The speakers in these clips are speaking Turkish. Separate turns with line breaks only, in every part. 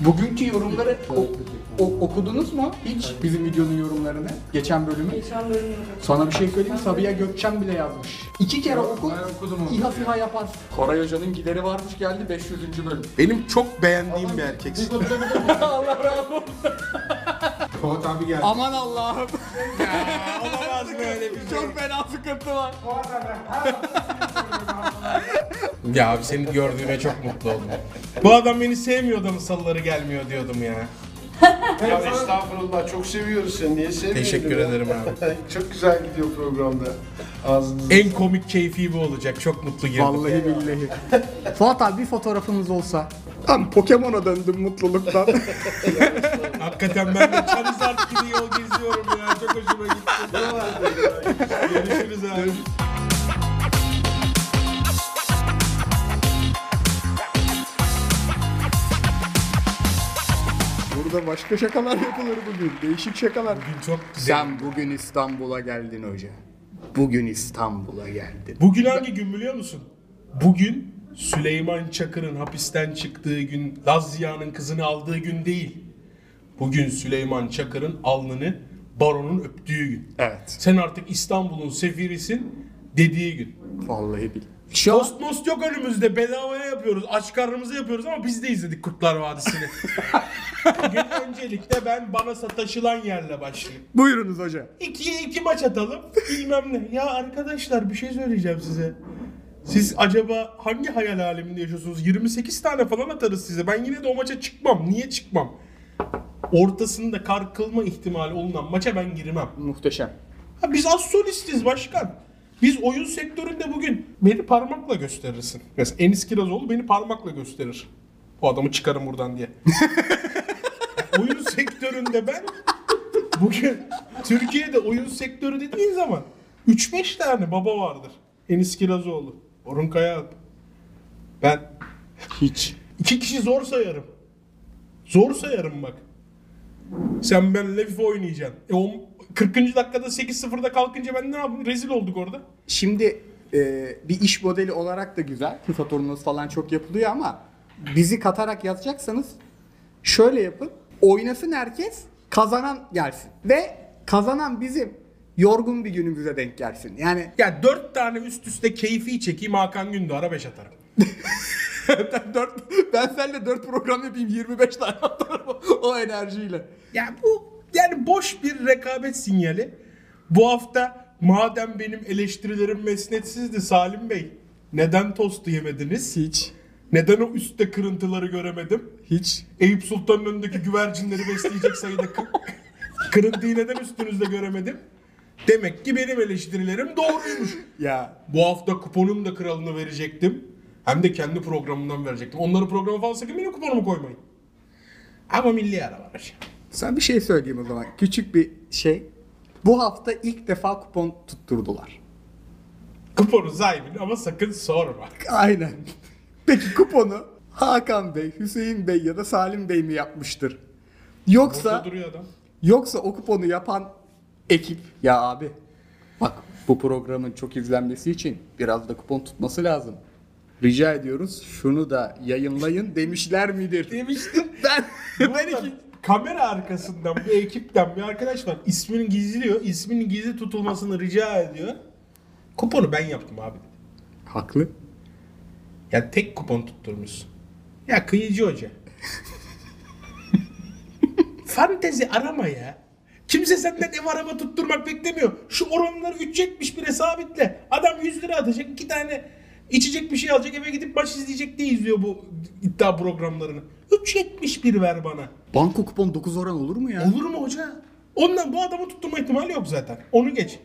Bugünkü yorumları o- o- okudunuz mu hiç bizim videonun yorumlarını? Geçen bölümü.
Geçen bölüm
Sana bir şey söyleyeyim mi? Sabiha Gökçen bile yazmış. İki kere oku,
Ben okudum onu.
İHA SİHA yapar. Koray Hoca'nın gideri varmış geldi 500. bölüm.
Benim çok beğendiğim bir erkeksin.
Allah razı olsun.
Fuat abi geldi.
Aman Allah'ım.
Olamaz böyle bir şey.
Çok fena sıkıntı var.
Ya abi seni gördüğüme çok mutlu oldum. Bu adam beni sevmiyor da mı salıları gelmiyor diyordum ya.
Ya estağfurullah çok seviyoruz seni. Niye sevmiyorsun?
Teşekkür ederim abi.
çok güzel gidiyor programda. Ağzınıza
En komik keyfi bu olacak. Çok mutlu girdim.
Vallahi billahi. Fuat abi bir fotoğrafımız olsa. Tam Pokemon'a döndüm mutluluktan.
Hakikaten ben de Charizard gibi yol geziyorum ya. Çok hoşuma gitti. Görüşürüz abi.
Burada başka şakalar yapılır bugün. Değişik şakalar.
Bugün çok güzel.
Sen bugün İstanbul'a geldin hoca. Bugün İstanbul'a geldin.
Bugün hangi gün biliyor musun? Bugün Süleyman Çakır'ın hapisten çıktığı gün, Laz Ziya'nın kızını aldığı gün değil. Bugün Süleyman Çakır'ın alnını baronun öptüğü gün.
Evet.
Sen artık İstanbul'un sefirisin dediği gün.
Vallahi bil. Şu an
Post most yok önümüzde bedavaya yapıyoruz. Aç karnımızı yapıyoruz ama biz de izledik Kurtlar Vadisi'ni. Bugün öncelikle ben bana sataşılan yerle başlayayım.
buyurunuz hoca.
İkiye iki maç atalım. Bilmem ne. Ya arkadaşlar bir şey söyleyeceğim size. Siz acaba hangi hayal aleminde yaşıyorsunuz? 28 tane falan atarız size. Ben yine de o maça çıkmam. Niye çıkmam? Ortasında kar kılma ihtimali olunan maça ben girmem.
Muhteşem.
Ha biz az solistiz başkan. Biz oyun sektöründe bugün beni parmakla gösterirsin. Mesela Enis Kirazoğlu beni parmakla gösterir. O adamı çıkarım buradan diye. oyun sektöründe ben bugün Türkiye'de oyun sektörü dediğin zaman 3-5 tane baba vardır. Enis Kirazoğlu, Orhun Kayaalp. Ben
Hiç.
iki kişi zor sayarım. Zor sayarım bak. Sen benimle FIFA oynayacaksın. E 40. dakikada 8-0'da kalkınca ben ne yapayım? Rezil olduk orada.
Şimdi e, bir iş modeli olarak da güzel. FIFA falan çok yapılıyor ama bizi katarak yazacaksanız şöyle yapın. Oynasın herkes, kazanan gelsin. Ve kazanan bizim yorgun bir günümüze denk gelsin. Yani
Ya 4 tane üst üste keyfi çekeyim Hakan Gündoğar'a 5 atarım.
dört, ben seninle 4 program yapayım 25 tane atarım o enerjiyle.
Ya bu yani boş bir rekabet sinyali. Bu hafta madem benim eleştirilerim mesnetsizdi Salim Bey. Neden tostu yemediniz?
Hiç.
Neden o üstte kırıntıları göremedim?
Hiç.
Eyüp Sultan'ın önündeki güvercinleri besleyecek sayıda kı- kırıntıyı neden üstünüzde göremedim? Demek ki benim eleştirilerim doğruymuş.
Ya
Bu hafta kuponun da kralını verecektim. Hem de kendi programımdan verecektim. Onların programı falan sakın benim kuponumu koymayın. Ama milli ara var hocam.
Sana bir şey söyleyeyim o zaman. Küçük bir şey. Bu hafta ilk defa kupon tutturdular.
Kuponu sahibi ama sakın sorma.
Aynen. Peki kuponu Hakan Bey, Hüseyin Bey ya da Salim Bey mi yapmıştır? Yoksa
Burada duruyor adam.
yoksa o kuponu yapan ekip ya abi bak bu programın çok izlenmesi için biraz da kupon tutması lazım. Rica ediyoruz şunu da yayınlayın demişler midir?
Demiştim.
Ben ben
Burada
iki
kamera arkasından bir ekipten bir arkadaş var. İsmini gizliyor. İsminin gizli tutulmasını rica ediyor. Kuponu ben yaptım abi.
haklı.
Ya tek kupon tutturmuşsun. Ya kıyıcı hoca. Fantezi arama ya. Kimse senden ev araba tutturmak beklemiyor. Şu oranları 3.71'e sabitle. Adam 100 lira atacak. iki tane içecek bir şey alacak. Eve gidip maç izleyecek diye izliyor bu iddia programlarını. 3.71 ver bana.
Banko kupon 9 oran olur mu ya?
Olur mu hoca? Ondan bu adamı tutturma ihtimali yok zaten. Onu geç.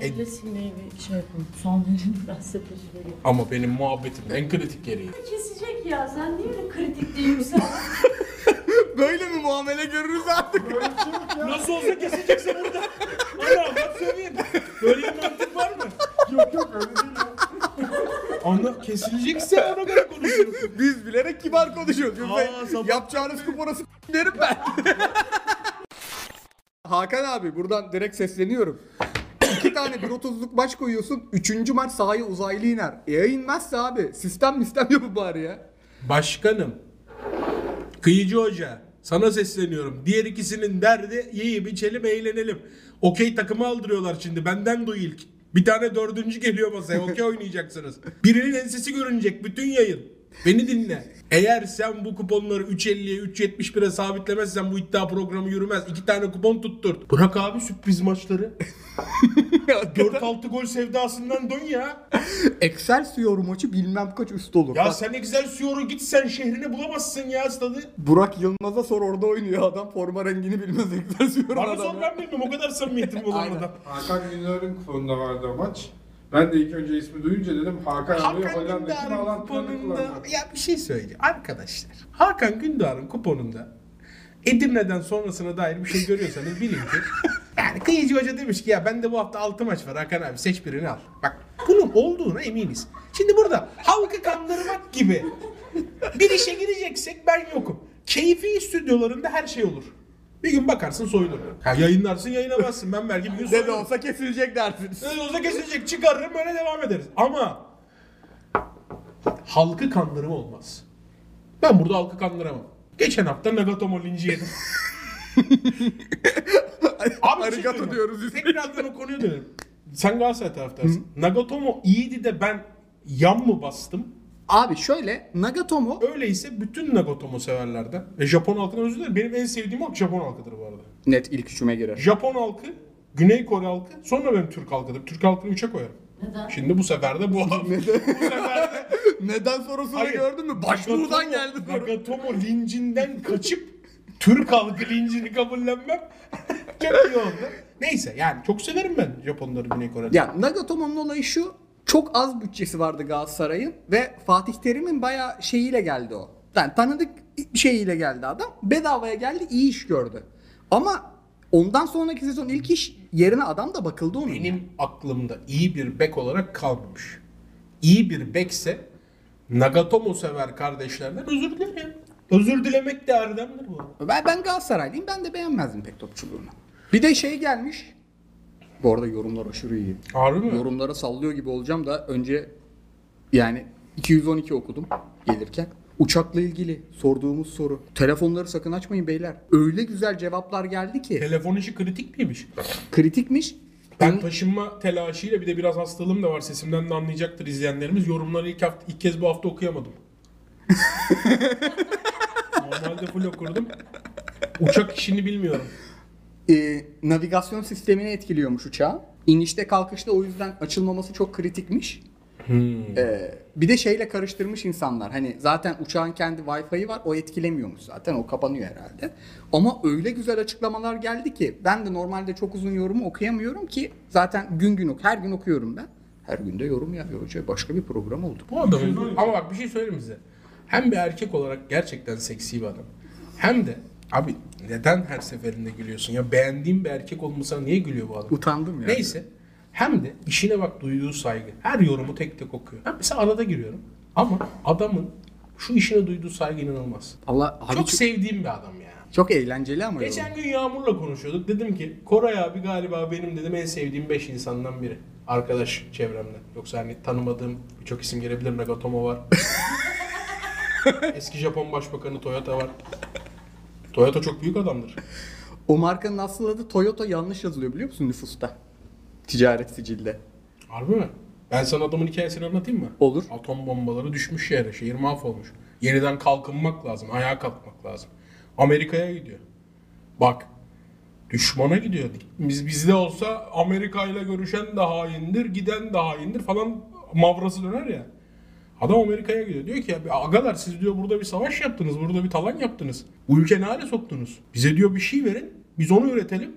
Elle silmeyi bir şey yapalım. Son verin ben size tecrübe
Ama benim muhabbetim en kritik yeri.
Kesecek ya sen niye öyle kritik değil misin?
Böyle mi muamele görürüz artık?
Nasıl olsa kesecekse burada. Ana bak söyleyeyim. Böyle bir mantık var mı?
Yok yok öyle değil ya.
Ana kesilecekse ona göre konuşuruz.
Biz bilerek kibar konuşuyoruz.
Aa, sabah-
yapacağınız kupona s- derim ben. Hakan abi buradan direkt sesleniyorum. İki tane 1.30'luk maç koyuyorsun. Üçüncü maç sahaya uzaylı iner. E inmezse abi sistem mistem yapın bari ya.
Başkanım. Kıyıcı Hoca sana sesleniyorum. Diğer ikisinin derdi yiyip içelim eğlenelim. Okey takımı aldırıyorlar şimdi benden duy ilk. Bir tane dördüncü geliyor masaya okey oynayacaksınız. Birinin ensesi görünecek bütün yayın. Beni dinle. Eğer sen bu kuponları 3.50'ye 3.71'e sabitlemezsen bu iddia programı yürümez. İki tane kupon tutturt. Bırak abi sürpriz maçları. 4-6 gol sevdasından dön ya.
Excelsior maçı bilmem kaç üst olur.
Ya
Bak,
sen Excelsior'u git sen şehrini bulamazsın ya stadı.
Burak Yılmaz'a sor orada oynuyor adam. Forma rengini bilmez Excelsior'un
Bana
adamı.
sor ben bilmem o kadar samimiyetim olur
Aynen.
adam.
Hakan Gündoğan'ın kuponunda vardı o maç. Ben de ilk önce ismi duyunca dedim Hakan abi Hollanda'daki bağlantılarını kullanmak.
ya bir şey söyleyeceğim arkadaşlar. Hakan Gündoğan'ın kuponunda Edirne'den sonrasına dair bir şey görüyorsanız bilin ki yani Kıyıcı Hoca demiş ki ya bende bu hafta 6 maç var Hakan abi seç birini al. Bak bunun olduğuna eminiz. Şimdi burada halkı kandırmak gibi bir işe gireceksek ben yokum. Keyfi stüdyolarında her şey olur. Bir gün bakarsın soyulur. Ha, yayınlarsın yayınlamazsın. Ben belki bir gün
Ne de olsa kesilecek dersiniz.
Ne olsa kesilecek çıkarırım böyle devam ederiz. Ama halkı kandırma olmaz. Ben burada halkı kandıramam. Geçen hafta Nagatomo linci yedim. Abi şey
Arigato
söyleyeyim.
diyoruz biz.
Tekrardan o konuya dönelim. Sen Galatasaray taraftarısın. Nagatomo iyiydi de ben yan mı bastım?
Abi şöyle Nagatomo
Öyleyse bütün Nagatomo severlerden ve Japon halkına özür dilerim. Benim en sevdiğim halk Japon halkıdır bu arada.
net ilk üçüme girer.
Japon halkı, Güney Kore halkı, sonra benim Türk halkıdır. Türk halkını üçe koyarım.
Neden?
Şimdi bu sefer de bu. bu sefer de
Neden sorusunu
Hayır.
gördün mü? Başbuğdan geldi soru.
Nagatomo lincinden kaçıp Türk halkı lincini kabullenmem çok iyi oldu. Neyse yani çok severim ben Japonları Güney Kore'de.
Ya Nagatomo'nun olayı şu. Çok az bütçesi vardı Galatasaray'ın ve Fatih Terim'in bayağı şeyiyle geldi o. Yani tanıdık şeyiyle geldi adam. Bedavaya geldi iyi iş gördü. Ama ondan sonraki sezon ilk iş yerine adam da bakıldı onun.
Benim aklımda iyi bir bek olarak kalmamış. İyi bir bekse Nagatomo sever kardeşlerden özür dilerim. Özür dilemek de erdemdir bu.
Ben, ben Galatasaraylıyım. Ben de beğenmezdim pek topçuluğunu. Bir de şey gelmiş. Bu arada yorumlar aşırı iyi.
Harbi mi?
Yorumlara sallıyor gibi olacağım da önce yani 212 okudum gelirken. Uçakla ilgili sorduğumuz soru. Telefonları sakın açmayın beyler. Öyle güzel cevaplar geldi ki.
Telefon işi kritik miymiş?
Kritikmiş.
Ben taşınma telaşıyla bir de biraz hastalığım da var sesimden de anlayacaktır izleyenlerimiz. Yorumları ilk hafta ilk kez bu hafta okuyamadım. Normalde full okurdum. Uçak işini bilmiyorum.
Ee, navigasyon sistemini etkiliyormuş uçağın. İnişte kalkışta o yüzden açılmaması çok kritikmiş. Ee, bir de şeyle karıştırmış insanlar. Hani zaten uçağın kendi Wi-Fi'yi var. O etkilemiyormuş zaten. O kapanıyor herhalde. Ama öyle güzel açıklamalar geldi ki ben de normalde çok uzun yorumu okuyamıyorum ki zaten gün gün ok her gün okuyorum ben. Her günde yorum yapıyor hoca. Başka bir program oldu.
Bu adamın ama bak bir şey söyleyeyim size. Hem bir erkek olarak gerçekten seksi bir adam. Hem de abi neden her seferinde gülüyorsun ya beğendiğim bir erkek olmasına niye gülüyor bu adam?
Utandım ya.
Neyse. Hem de işine bak duyduğu saygı. Her yorumu tek tek okuyor. Ben mesela arada giriyorum. Ama adamın şu işine duyduğu saygı inanılmaz.
Allah abi
çok,
çok,
sevdiğim bir adam ya.
çok eğlenceli ama yorum.
Geçen gün Yağmur'la konuşuyorduk. Dedim ki Koray abi galiba benim dedim en sevdiğim 5 insandan biri. Arkadaş çevremden. Yoksa hani tanımadığım birçok isim gelebilir. Nagatomo var. Eski Japon Başbakanı Toyota var. Toyota çok büyük adamdır.
O markanın asıl adı Toyota yanlış yazılıyor biliyor musun nüfusta? Ticaret sicilde.
Harbi mi? Ben sana adamın hikayesini anlatayım mı?
Olur.
Atom bombaları düşmüş yere. Şehir mahvolmuş. Yeniden kalkınmak lazım. Ayağa kalkmak lazım. Amerika'ya gidiyor. Bak. Düşmana gidiyor. Biz bizde olsa Amerika ile görüşen de haindir, giden de haindir falan mavrası döner ya. Adam Amerika'ya gidiyor. Diyor ki ya agalar siz diyor burada bir savaş yaptınız, burada bir talan yaptınız. Bu ülke ne hale soktunuz? Bize diyor bir şey verin, biz onu üretelim.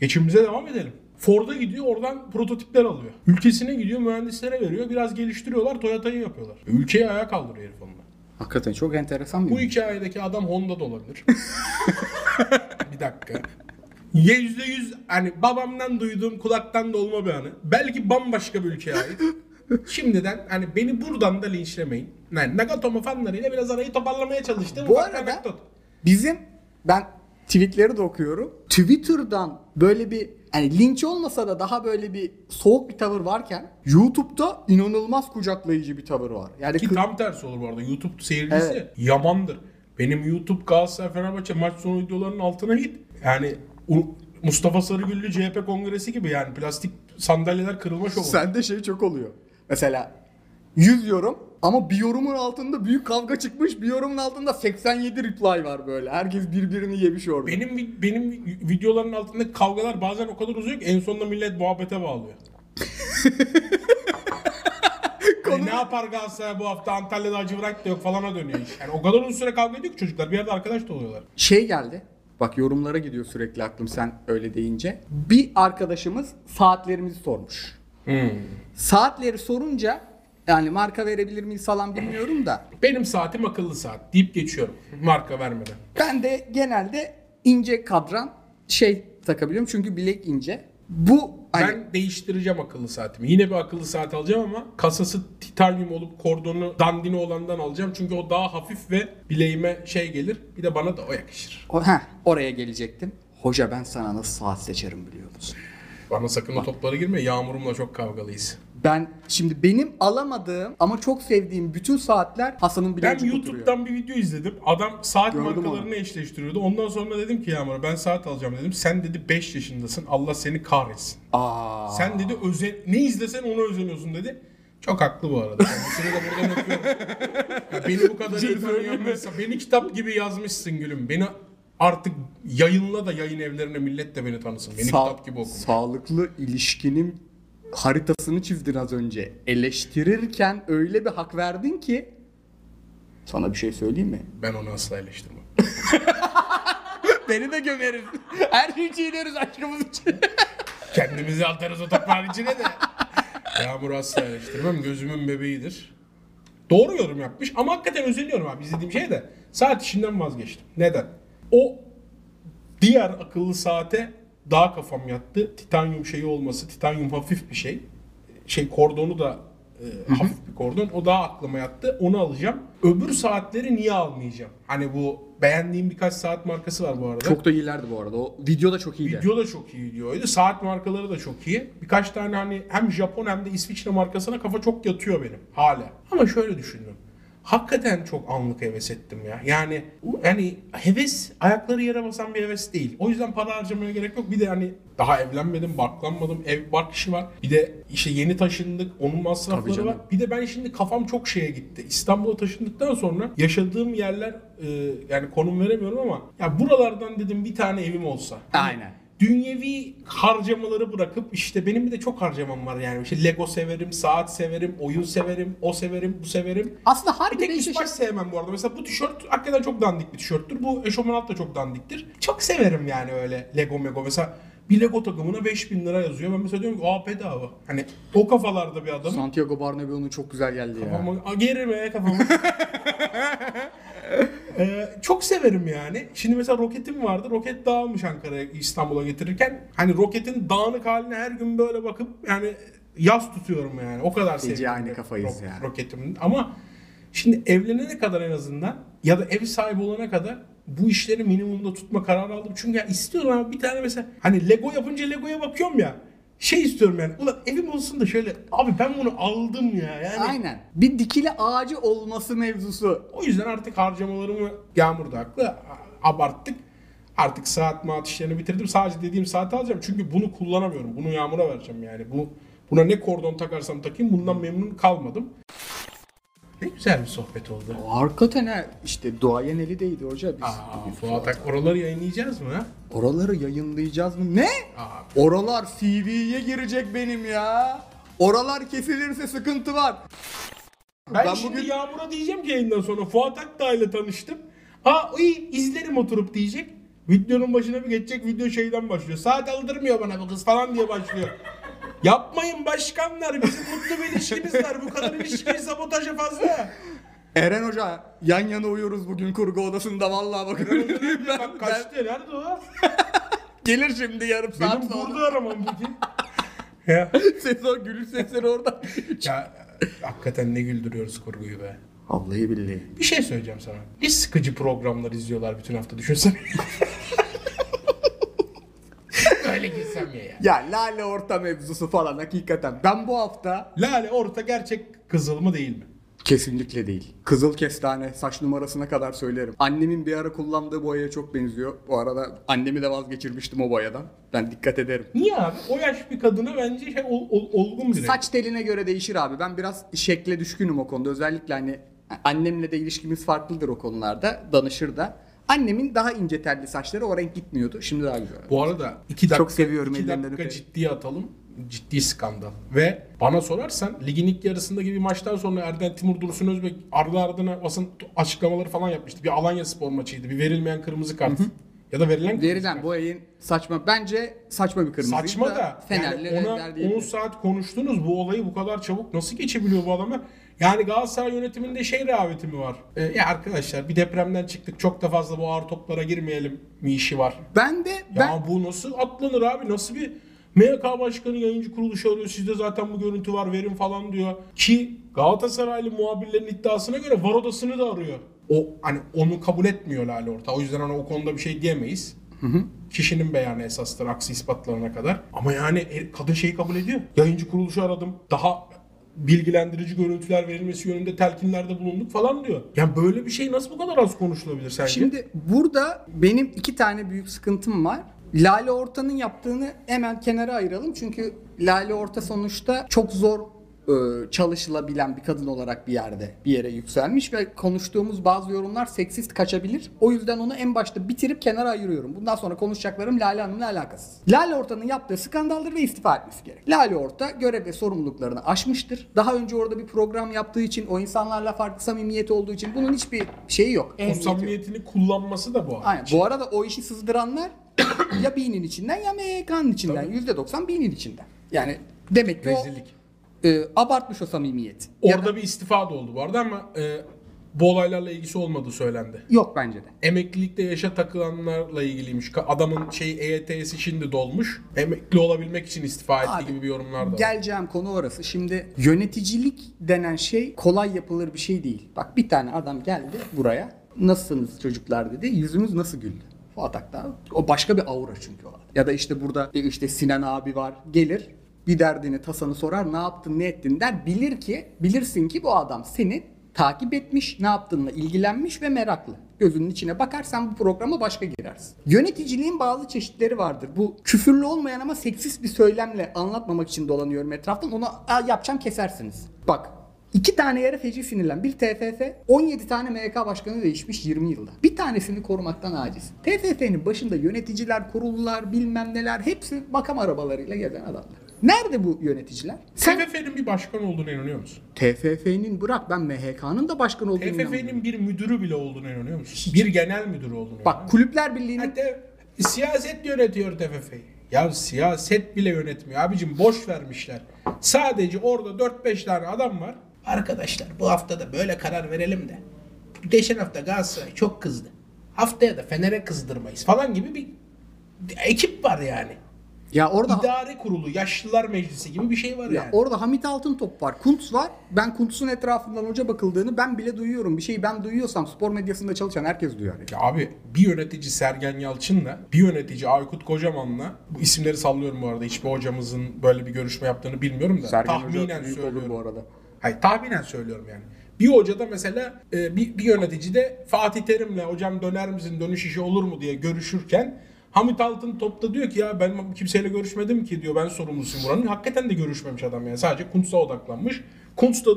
Geçimimize devam edelim. Ford'a gidiyor oradan prototipler alıyor. Ülkesine gidiyor mühendislere veriyor. Biraz geliştiriyorlar Toyota'yı yapıyorlar. Ülkeyi ayağa kaldırıyor herif onunla.
Hakikaten çok enteresan bir
Bu hikayedeki adam Honda'da olabilir. bir dakika. Yüzde yüz hani babamdan duyduğum kulaktan dolma bir anı. Belki bambaşka bir ülkeye ait. Şimdiden hani beni buradan da linçlemeyin. Yani Nagatomo fanlarıyla biraz arayı toparlamaya çalıştım.
Bu
Ufak
arada
anekdot.
bizim ben tweetleri de okuyorum. Twitter'dan böyle bir yani linç olmasa da daha böyle bir soğuk bir tavır varken YouTube'da inanılmaz kucaklayıcı bir tavır var. Yani
Ki
kı-
tam tersi olur bu arada. YouTube seyircisi
Evet.
yamandır. Benim YouTube Galatasaray Fenerbahçe maç sonu videolarının altına git. Yani U- Mustafa Sarıgüllü CHP kongresi gibi yani plastik sandalyeler kırılma şovu.
Sende şey çok oluyor. Mesela 100 yorum ama bir yorumun altında büyük kavga çıkmış. Bir yorumun altında 87 reply var böyle. Herkes birbirini yemiş orada.
Benim benim vi- videoların altındaki kavgalar bazen o kadar uzuyor ki en sonunda millet muhabbete bağlıyor. Hani ne yapar Galatasaray bu hafta Antalya'da acı bırak da yok falana dönüyor iş. Yani o kadar uzun süre kavga ediyor ki çocuklar bir yerde arkadaş da oluyorlar.
Şey geldi. Bak yorumlara gidiyor sürekli aklım sen öyle deyince. Bir arkadaşımız saatlerimizi sormuş. Saatleri sorunca yani marka verebilir miyiz falan bilmiyorum da.
Benim saatim akıllı saat deyip geçiyorum marka vermeden.
Ben de genelde ince kadran şey takabiliyorum çünkü bilek ince. Bu hani
Ben değiştireceğim akıllı saatimi. Yine bir akıllı saat alacağım ama kasası titanyum olup kordonu dandini olandan alacağım. Çünkü o daha hafif ve bileğime şey gelir. Bir de bana da o yakışır.
o, heh, oraya gelecektim. Hoca ben sana nasıl saat seçerim biliyor musun?
Bana sakın o toplara girme. Yağmurumla çok kavgalıyız.
Ben şimdi benim alamadığım ama çok sevdiğim bütün saatler Hasan'ın
Ben
bileğinde oturuyor.
YouTube'dan bir video izledim. Adam saat
Gördüm
markalarını eşleştiriyordu. Ondan sonra dedim ki Yağmur'a ben saat alacağım dedim. Sen dedi 5 yaşındasın. Allah seni kahretsin.
Aa.
Sen dedi özen ne izlesen ona özeniyorsun dedi. Çok haklı bu arada. Kendisini de buradan öpüyorum. Ya beni bu kadar iyi bir insan. Beni kitap gibi yazmışsın gülüm. Beni artık yayınla da yayın evlerine millet de beni tanısın. Beni
Sa-
kitap gibi okuma.
Sağlıklı ilişkinin haritasını çizdin az önce. Eleştirirken öyle bir hak verdin ki sana bir şey söyleyeyim mi?
Ben onu asla eleştirmem.
Beni de gömeriz. Her şeyi çiğneriz aşkımız için.
Kendimizi atarız o toprağın içine de. Yağmur asla eleştirmem. Gözümün bebeğidir. Doğru yorum yapmış ama hakikaten özeniyorum abi izlediğim şey de. Saat işinden vazgeçtim. Neden? O diğer akıllı saate daha kafam yattı. Titanyum şeyi olması, titanyum hafif bir şey. Şey kordonu da e, hafif bir kordon. O daha aklıma yattı. Onu alacağım. Öbür saatleri niye almayacağım? Hani bu beğendiğim birkaç saat markası var bu arada.
Çok da iyilerdi bu arada. O video da çok iyiydi.
Video da çok iyi videoydu. Saat markaları da çok iyi. Birkaç tane hani hem Japon hem de İsviçre markasına kafa çok yatıyor benim hala. Ama şöyle düşündüm. Hakikaten çok anlık heves ettim ya. Yani yani heves ayakları yere basan bir heves değil. O yüzden para harcamaya gerek yok. Bir de hani daha evlenmedim, barklanmadım, ev bark işi var. Bir de işte yeni taşındık, onun masrafları var. Bir de ben şimdi kafam çok şeye gitti. İstanbul'a taşındıktan sonra yaşadığım yerler e, yani konum veremiyorum ama ya buralardan dedim bir tane evim olsa.
Aynen.
Dünyevi harcamaları bırakıp işte benim bir de çok harcamam var yani. İşte Lego severim, saat severim, oyun severim, o severim, bu severim.
Aslında
Bir
harbiden
tek
işte
üst baş sevmem bu arada. Mesela bu tişört hakikaten çok dandik bir tişörttür. Bu eşofman alt da çok dandiktir. Çok severim yani öyle Lego Mego. Mesela bir Lego takımına 5000 lira yazıyor. Ben mesela diyorum ki aa bedava. Hani o kafalarda bir adamım.
Santiago Bernabéu'nun çok güzel geldi ya.
Kafamı, gerime kafamı. Ee, çok severim yani. Şimdi mesela roketim vardı. Roket dağılmış Ankara'ya İstanbul'a getirirken. Hani roketin dağınık haline her gün böyle bakıp yani yaz tutuyorum yani. O kadar
Gece
seviyorum.
aynı kafayız ya.
Roketimin. Ama şimdi evlenene kadar en azından ya da ev sahibi olana kadar bu işleri minimumda tutma kararı aldım. Çünkü ya istiyorum ama bir tane mesela hani Lego yapınca Lego'ya bakıyorum ya. Şey istiyorum yani. Ulan evim olsun da şöyle abi ben bunu aldım ya. Yani
Aynen. Bir dikili ağacı olması mevzusu.
o yüzden artık harcamalarımı Yağmur da haklı abarttık. Artık saat maat işlerini bitirdim. Sadece dediğim saati alacağım. Çünkü bunu kullanamıyorum. Bunu Yağmur'a vereceğim yani. Bu Buna ne kordon takarsam takayım bundan memnun kalmadım. Ne güzel bir sohbet oldu.
O hakikaten ha, işte duayen eli değdi hoca biz.
Aa, Fuat Ak oraları yayınlayacağız mı?
Oraları yayınlayacağız mı? Ne?
Aa,
Oralar CV'ye girecek benim ya. Oralar kesilirse sıkıntı var.
ben,
Ben
şimdi
bugün-
Yağmur'a diyeceğim ki yayından sonra Fuat Akdağ ile tanıştım. Ha iyi izlerim oturup diyecek. Videonun başına bir geçecek video şeyden başlıyor. Saat aldırmıyor bana bu kız falan diye başlıyor. Yapmayın başkanlar bizim mutlu bir ilişkimiz var. Bu kadar ilişkiyi sabotaja fazla.
Eren Hoca yan yana uyuyoruz bugün kurgu odasında vallahi bakın. ben,
Bak kaçtı nerede o?
Gelir şimdi yarım saat
Benim
sonra.
burada aramam peki. ya,
Ses o gülüş sesleri orada.
ya hakikaten ne güldürüyoruz kurguyu be.
Vallahi billahi.
Bir şey söyleyeceğim sana. Ne sıkıcı programlar izliyorlar bütün hafta düşünsene. Öyle girsem ya
lale orta mevzusu falan hakikaten. Ben bu hafta
Lale orta gerçek kızıl mı değil mi?
Kesinlikle değil. Kızıl kestane saç numarasına kadar söylerim. Annemin bir ara kullandığı boyaya çok benziyor. Bu arada annemi de vazgeçirmiştim o boyadan. Ben dikkat ederim.
Niye abi? O yaş bir kadına bence şey, ol- ol- olgun bir renk.
Saç teline göre değişir abi. Ben biraz şekle düşkünüm o konuda. Özellikle hani annemle de ilişkimiz farklıdır o konularda. Danışır da. Annemin daha ince telli saçları o renk gitmiyordu. Şimdi daha güzel.
Bu arada iki dakika,
Çok seviyorum
iki
ellerinden
dakika ciddiye atalım. Ciddi skandal. Ve bana sorarsan ligin ilk yarısında gibi maçtan sonra Erden Timur Dursun Özbek ardı ardına basın açıklamaları falan yapmıştı. Bir Alanya spor maçıydı. Bir verilmeyen kırmızı kart. Ya da verilen
Verilen bu ayın saçma. Bence saçma bir kırmızı.
Saçma da
Fenerli
yani ona
verdiği-
10 saat konuştunuz bu olayı bu kadar çabuk nasıl geçebiliyor bu adamlar? Yani Galatasaray yönetiminde şey rehaveti mi var? Ee, ya arkadaşlar bir depremden çıktık çok da fazla bu ağır toplara girmeyelim mi işi var?
Ben de
Ya
ben
bu nasıl atlanır abi? Nasıl bir MHK Başkanı yayıncı kuruluşu arıyor. Sizde zaten bu görüntü var verin falan diyor. Ki Galatasaraylı muhabirlerin iddiasına göre var odasını da arıyor. O hani onu kabul etmiyor Lale Orta. O yüzden hani o konuda bir şey diyemeyiz. Kişinin beyanı esastır aksi ispatlarına kadar. Ama yani e, kadın şeyi kabul ediyor. Yayıncı kuruluşu aradım. Daha bilgilendirici görüntüler verilmesi yönünde telkinlerde bulunduk falan diyor. Yani böyle bir şey nasıl bu kadar az konuşulabilir sence?
Şimdi burada benim iki tane büyük sıkıntım var. Lale Orta'nın yaptığını hemen kenara ayıralım. Çünkü Lale Orta sonuçta çok zor çalışılabilen bir kadın olarak bir yerde bir yere yükselmiş ve konuştuğumuz bazı yorumlar seksist kaçabilir. O yüzden onu en başta bitirip kenara ayırıyorum. Bundan sonra konuşacaklarım Lale Hanım'la alakasız. Lale Orta'nın yaptığı skandaldır ve istifa etmesi gerek. Lale Orta görev ve sorumluluklarını aşmıştır. Daha önce orada bir program yaptığı için, o insanlarla farklı samimiyeti olduğu için bunun hiçbir şeyi yok.
o
Ehemmiyeti yok.
samimiyetini kullanması da bu.
Aynen. Bu arada o işi sızdıranlar ya Bean'in içinden ya MHK'nın içinden. %90 Bean'in içinden. Yani demek ki
Rezillik.
o e, abartmış o samimiyet. Ya
Orada
da-
bir istifa da oldu bu arada ama e, bu olaylarla ilgisi olmadığı söylendi.
yok bence de.
Emeklilikte yaşa takılanlarla ilgiliymiş. Ka- Adamın şey EYT'si şimdi dolmuş. Emekli olabilmek için istifa etti
Abi,
gibi bir yorumlar da var.
Geleceğim konu orası. Şimdi yöneticilik denen şey kolay yapılır bir şey değil. Bak bir tane adam geldi buraya. Nasılsınız çocuklar dedi. Yüzümüz nasıl güldü. Fuat Aktağ. O başka bir aura çünkü o. Ya da işte burada e, işte Sinan abi var. Gelir bir derdini tasanı sorar ne yaptın ne ettin der. Bilir ki bilirsin ki bu adam seni takip etmiş, ne yaptığınla ilgilenmiş ve meraklı. Gözünün içine bakar sen bu programa başka girersin. Yöneticiliğin bazı çeşitleri vardır. Bu küfürlü olmayan ama seksist bir söylemle anlatmamak için dolanıyorum etraftan. Onu "Aa, yapacağım kesersiniz. Bak İki tane yere feci sinirlen. Bir TFF, 17 tane MHK başkanı değişmiş 20 yılda. Bir tanesini korumaktan aciz. TFF'nin başında yöneticiler, kurullar, bilmem neler hepsi makam arabalarıyla gezen adamlar. Nerede bu yöneticiler? Sen
TFF'nin bir başkan olduğuna inanıyor musun?
TFF'nin bırak ben MHK'nın da başkan olduğunu.
TFF'nin bir müdürü bile olduğuna inanıyor musun? Bir genel müdürü olduğuna
Bak Kulüpler Birliği'nin
Hatta siyaset yönetiyor TFF'yi. Ya siyaset bile yönetmiyor. Abicim boş vermişler. Sadece orada 4-5 tane adam var. Arkadaşlar bu hafta da böyle karar verelim de. Geçen hafta Galatasaray çok kızdı. Haftaya da Fener'e kızdırmayız falan gibi bir ekip var yani.
Ya orada
İdare kurulu, yaşlılar meclisi gibi bir şey var
Ya
yani.
orada Hamit Altıntop var. Kuntz var. Ben Kuntz'un etrafından hoca bakıldığını ben bile duyuyorum. Bir şeyi ben duyuyorsam spor medyasında çalışan herkes duyar.
Ya abi bir yönetici Sergen Yalçın'la bir yönetici Aykut Kocaman'la bu isimleri sallıyorum bu arada. Hiçbir hocamızın böyle bir görüşme yaptığını bilmiyorum da
Sergen
tahminen
Hoca
söylüyorum.
bu arada.
Hayır tahminen söylüyorum yani. Bir hocada mesela e, bir, bir yönetici de Fatih Terim'le hocam döner misin dönüş işi olur mu diye görüşürken Hamit Altın topta diyor ki ya ben kimseyle görüşmedim ki diyor ben sorumlusuyum buranın. Hakikaten de görüşmemiş adam yani sadece Kuntz'a odaklanmış. Kuntz da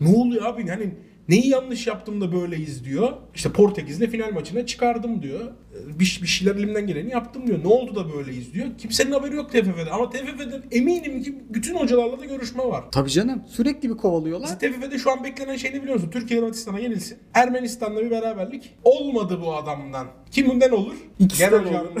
ne oluyor abi hani neyi yanlış yaptım da böyleyiz diyor. İşte Portekiz'le final maçına çıkardım diyor. E, Bir, bir şeyler elimden geleni yaptım diyor. Ne oldu da böyleyiz diyor. Kimsenin haberi yok TFF'de ama TFF'de eminim ki bütün hocalarla da görüşme var.
Tabii canım. Sürekli bir kovalıyorlar.
TFF'de şu an beklenen şey ne biliyor musun? Türkiye Hırvatistan'a yenilsin. Ermenistan'la bir beraberlik. Olmadı bu adamdan. Kiminden olur?
İkisinden olur.
olur.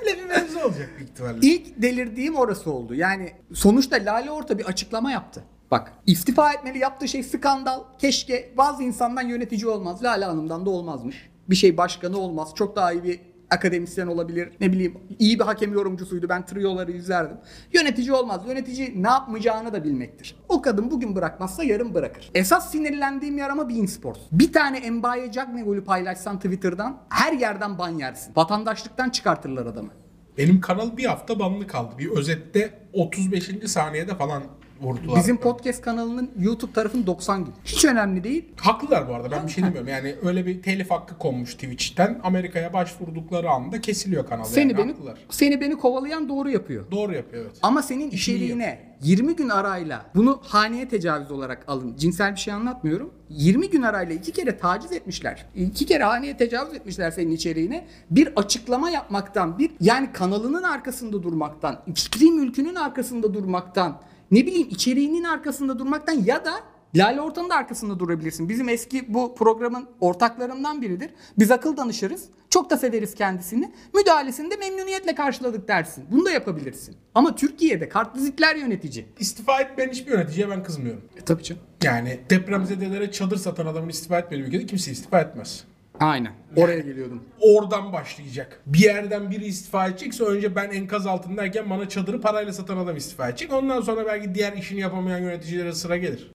Öyle bir mevzu olacak büyük ihtimalle.
İlk delirdiğim orası oldu. Yani sonuçta Lale Orta bir açıklama yaptı. Bak istifa etmeli yaptığı şey skandal. Keşke bazı insandan yönetici olmaz. Lale Hanım'dan da olmazmış. Bir şey başkanı olmaz. Çok daha iyi bir akademisyen olabilir. Ne bileyim iyi bir hakem yorumcusuydu. Ben trioları izlerdim. Yönetici olmaz. Yönetici ne yapmayacağını da bilmektir. O kadın bugün bırakmazsa yarın bırakır. Esas sinirlendiğim yer ama Bein Sports. Bir tane Mbaye Cagney'u paylaşsan Twitter'dan her yerden ban yersin. Vatandaşlıktan çıkartırlar adamı.
Benim kanal bir hafta banlı kaldı. Bir özette 35. saniyede falan vurdular.
Bizim podcast kanalının YouTube tarafın 90 gün. Hiç önemli değil.
Haklılar bu arada ben bir şey demiyorum. Yani öyle bir telif hakkı konmuş Twitch'ten Amerika'ya başvurdukları anda kesiliyor kanal.
Seni
yani,
beni
haklılar.
seni beni kovalayan doğru yapıyor.
Doğru yapıyor evet.
Ama senin içeriğine 20 gün arayla bunu haneye tecavüz olarak alın. Cinsel bir şey anlatmıyorum. 20 gün arayla iki kere taciz etmişler. İki kere haneye tecavüz etmişler senin içeriğine. Bir açıklama yapmaktan, bir yani kanalının arkasında durmaktan, fikri mülkünün arkasında durmaktan, ne bileyim içeriğinin arkasında durmaktan ya da Lale Ortan'ın da arkasında durabilirsin. Bizim eski bu programın ortaklarından biridir. Biz akıl danışırız. Çok da severiz kendisini. Müdahalesini de memnuniyetle karşıladık dersin. Bunu da yapabilirsin. Ama Türkiye'de kartvizitler yönetici.
İstifa etmeyen hiçbir yöneticiye ben kızmıyorum.
E tabii canım.
Yani depremzedelere çadır satan adamın istifa etmediği ülkede kimse istifa etmez.
Aynen. Oraya geliyordum.
Oradan başlayacak. Bir yerden biri istifa edecekse önce ben enkaz altındayken bana çadırı parayla satan adam istifa edecek. Ondan sonra belki diğer işini yapamayan yöneticilere sıra gelir.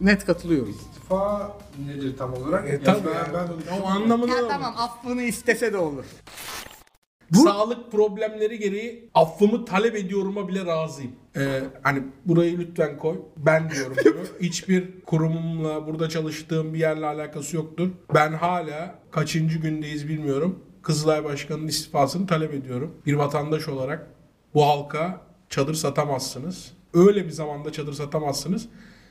Net katılıyorum.
İstifa nedir tam olarak?
E, tabii
ben,
yani.
ben
O anlamında
Ya tamam affını istese de olur.
Sağlık problemleri gereği affımı talep ediyorum'a bile razıyım. Ee, hani burayı lütfen koy. Ben diyorum bunu. Hiçbir kurumumla burada çalıştığım bir yerle alakası yoktur. Ben hala kaçıncı gündeyiz bilmiyorum. Kızılay Başkanı'nın istifasını talep ediyorum. Bir vatandaş olarak bu halka çadır satamazsınız. Öyle bir zamanda çadır satamazsınız.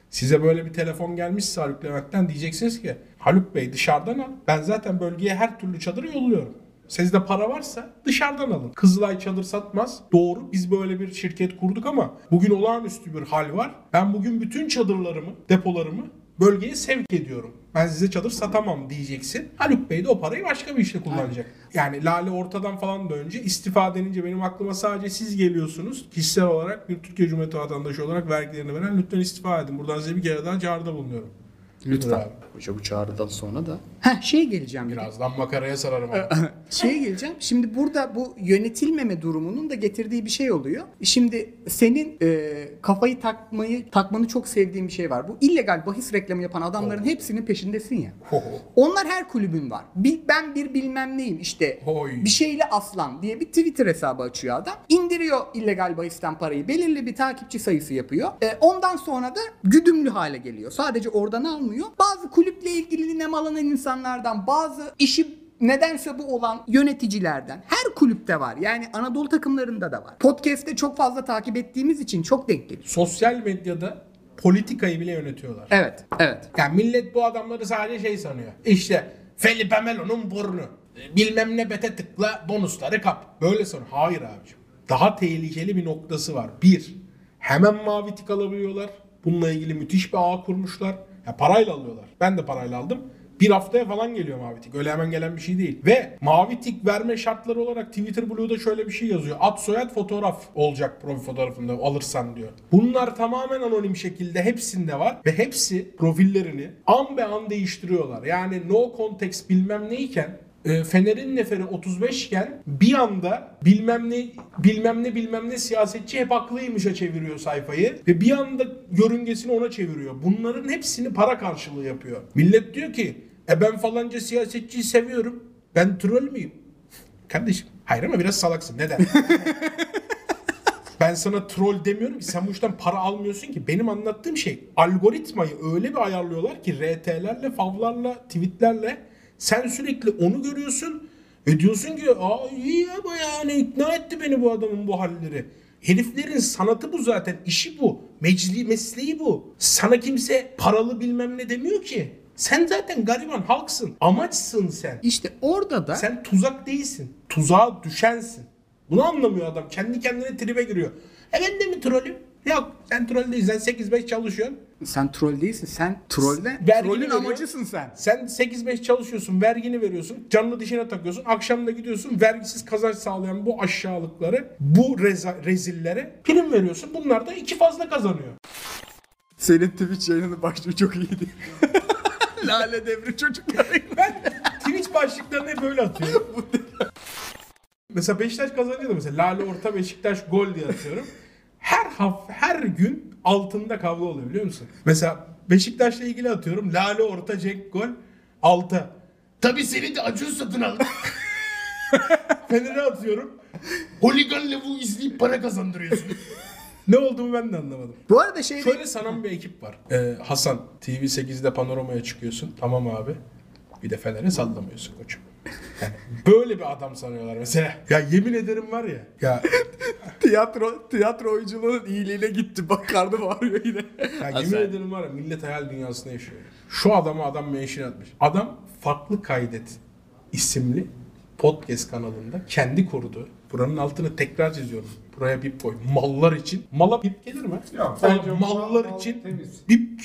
Size böyle bir telefon gelmişse Haluk Levent'ten diyeceksiniz ki Haluk Bey dışarıdan al. Ben zaten bölgeye her türlü çadırı yolluyorum. Sizde para varsa dışarıdan alın. Kızılay çadır satmaz. Doğru biz böyle bir şirket kurduk ama bugün olağanüstü bir hal var. Ben bugün bütün çadırlarımı, depolarımı bölgeye sevk ediyorum. Ben size çadır satamam diyeceksin. Haluk Bey de o parayı başka bir işte kullanacak. Yani Lale ortadan falan da önce istifa denince benim aklıma sadece siz geliyorsunuz. Kişisel olarak bir Türkiye Cumhuriyeti vatandaşı olarak vergilerini veren lütfen istifa edin. Buradan size bir kere daha çağrıda bulunuyorum.
Lütfen.
Bravo.
Hoca bu çağrıdan sonra da. Heh şey geleceğim biraz.
Birazdan makaraya sararım.
Şeye geleceğim. Şimdi burada bu yönetilmeme durumunun da getirdiği bir şey oluyor. Şimdi senin e, kafayı takmayı takmanı çok sevdiğim bir şey var. Bu illegal bahis reklamı yapan adamların hepsinin peşindesin ya.
Ho.
Onlar her kulübün var. Bil- ben bir bilmem neyim işte
Oy.
bir şeyle aslan diye bir Twitter hesabı açıyor adam. İndiriyor illegal bahisten parayı. Belirli bir takipçi sayısı yapıyor. E, ondan sonra da güdümlü hale geliyor. Sadece oradan almıyor. Bazı kulüple ilgili nemallanan insanlardan bazı işi nedense bu olan yöneticilerden her kulüpte var. Yani Anadolu takımlarında da var. Podcast'te çok fazla takip ettiğimiz için çok denk geliyor.
Sosyal medyada politikayı bile yönetiyorlar.
Evet, evet.
Yani millet bu adamları sadece şey sanıyor. İşte Felipe Melo'nun burnu. Bilmem ne bete tıkla bonusları kap. Böyle sanıyor. Hayır abicim. Daha tehlikeli bir noktası var. Bir, hemen mavi tik alabiliyorlar. Bununla ilgili müthiş bir ağ kurmuşlar. Ya parayla alıyorlar. Ben de parayla aldım. Bir haftaya falan geliyor mavi tik. Öyle hemen gelen bir şey değil. Ve mavi tik verme şartları olarak Twitter Blue'da şöyle bir şey yazıyor. Ad soyad fotoğraf olacak profil fotoğrafında alırsan diyor. Bunlar tamamen anonim şekilde hepsinde var. Ve hepsi profillerini an be an değiştiriyorlar. Yani no context bilmem neyken e, Fener'in neferi 35 iken bir anda bilmem ne bilmem ne bilmem ne siyasetçi hep haklıymışa çeviriyor sayfayı ve bir anda yörüngesini ona çeviriyor. Bunların hepsini para karşılığı yapıyor. Millet diyor ki e ben falanca siyasetçiyi seviyorum. Ben troll müyüm? Kardeşim hayır ama biraz salaksın. Neden? Ben sana troll demiyorum ki sen bu işten para almıyorsun ki. Benim anlattığım şey algoritmayı öyle bir ayarlıyorlar ki RT'lerle, favlarla, tweetlerle sen sürekli onu görüyorsun ve diyorsun ki aa iyi ama yani ikna etti beni bu adamın bu halleri. Heriflerin sanatı bu zaten, işi bu. Mecli, mesleği bu. Sana kimse paralı bilmem ne demiyor ki. Sen zaten gariban halksın. Amaçsın sen.
İşte orada da
Sen tuzak değilsin. Tuzağa düşensin. Bunu anlamıyor adam. Kendi kendine tribe giriyor. E ben de mi trollüm? Yok sen troll değilsin. Sen 8-5 çalışıyorsun.
Sen troll değilsin. Sen trolle,
Vergini
trollün
veriyor.
amacısın sen.
Sen 8-5 çalışıyorsun. Vergini veriyorsun. Canını dişine takıyorsun. Akşam da gidiyorsun. Vergisiz kazanç sağlayan bu aşağılıkları, bu reza- rezillere prim veriyorsun. Bunlar da iki fazla kazanıyor.
Senin Twitch yayının başlığı çok iyiydi. Lale devri çocukları.
Ben Twitch başlıklarını hep böyle atıyorum. mesela Beşiktaş kazanınca da mesela Lale Orta Beşiktaş gol diye atıyorum. Her haf her gün altında kavga oluyor biliyor musun? Mesela Beşiktaş'la ilgili atıyorum. Lale Orta Cenk gol alta. Tabii seni de Acun satın aldı. Fener'e atıyorum. Holigan bu izleyip para kazandırıyorsun. Ne olduğumu ben de anlamadım.
Bu arada şey
Şöyle sanan bir ekip var. Ee, Hasan TV8'de panoramaya çıkıyorsun. Tamam abi. Bir de Fener'e sallamıyorsun koçum. Yani böyle bir adam sanıyorlar mesela. Ya yemin ederim var ya. Ya,
tiyatro tiyatro oyunculuğunun iyiliğine gitti. Bak karnı bağırıyor yine.
ya yemin ederim var ya millet hayal dünyasında yaşıyor. Şu adama adam mention atmış. Adam Farklı Kaydet isimli podcast kanalında kendi kurdu. Buranın altını tekrar çiziyorum. Buraya bip koy. Mallar için. Mala bip gelir mi?
Yok,
Yani
bence
mallar
mal
için
temiz.
bip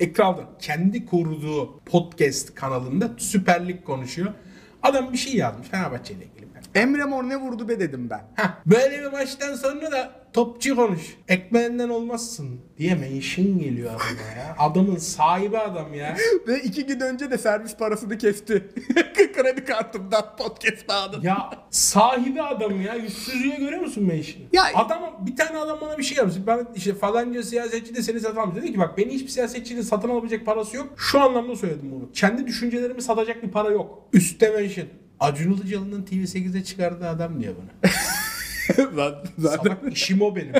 ekranda kendi kurduğu podcast kanalında Süper Lig konuşuyor. Adam bir şey yazmış Fenerbahçe ile ilgili.
Emre Mor ne vurdu be dedim ben.
Heh, böyle bir maçtan sonra da topçu konuş. Ekmeğinden olmazsın diye mention geliyor adama ya. Adamın sahibi adam ya.
Ve iki gün önce de servis parasını kesti. Kredi kartımdan podcast aldım.
Ya sahibi adam ya. Yüzsüzlüğe görüyor musun mention?
Ya-
adam bir tane adam bana bir şey yapmış. Ben işte falanca siyasetçi de seni satın almış. Dedi ki bak beni hiçbir siyasetçinin satın alabilecek parası yok. Şu anlamda söyledim bunu. Kendi düşüncelerimi satacak bir para yok. Üstte mention. Acun Ilıcalı'nın TV8'de çıkardığı adam diyor bana.
Zaten
Salak işim o benim.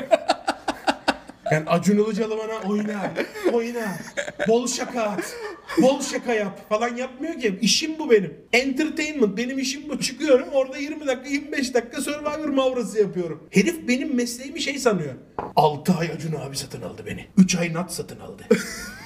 Yani Acun Ilıcalı bana oyna, oyna, bol şaka at, bol şaka yap falan yapmıyor ki. İşim bu benim. Entertainment benim işim bu. Çıkıyorum orada 20 dakika 25 dakika Survivor mavrası yapıyorum. Herif benim mesleğimi şey sanıyor. 6 ay Acun abi satın aldı beni. 3 ay Nat satın aldı.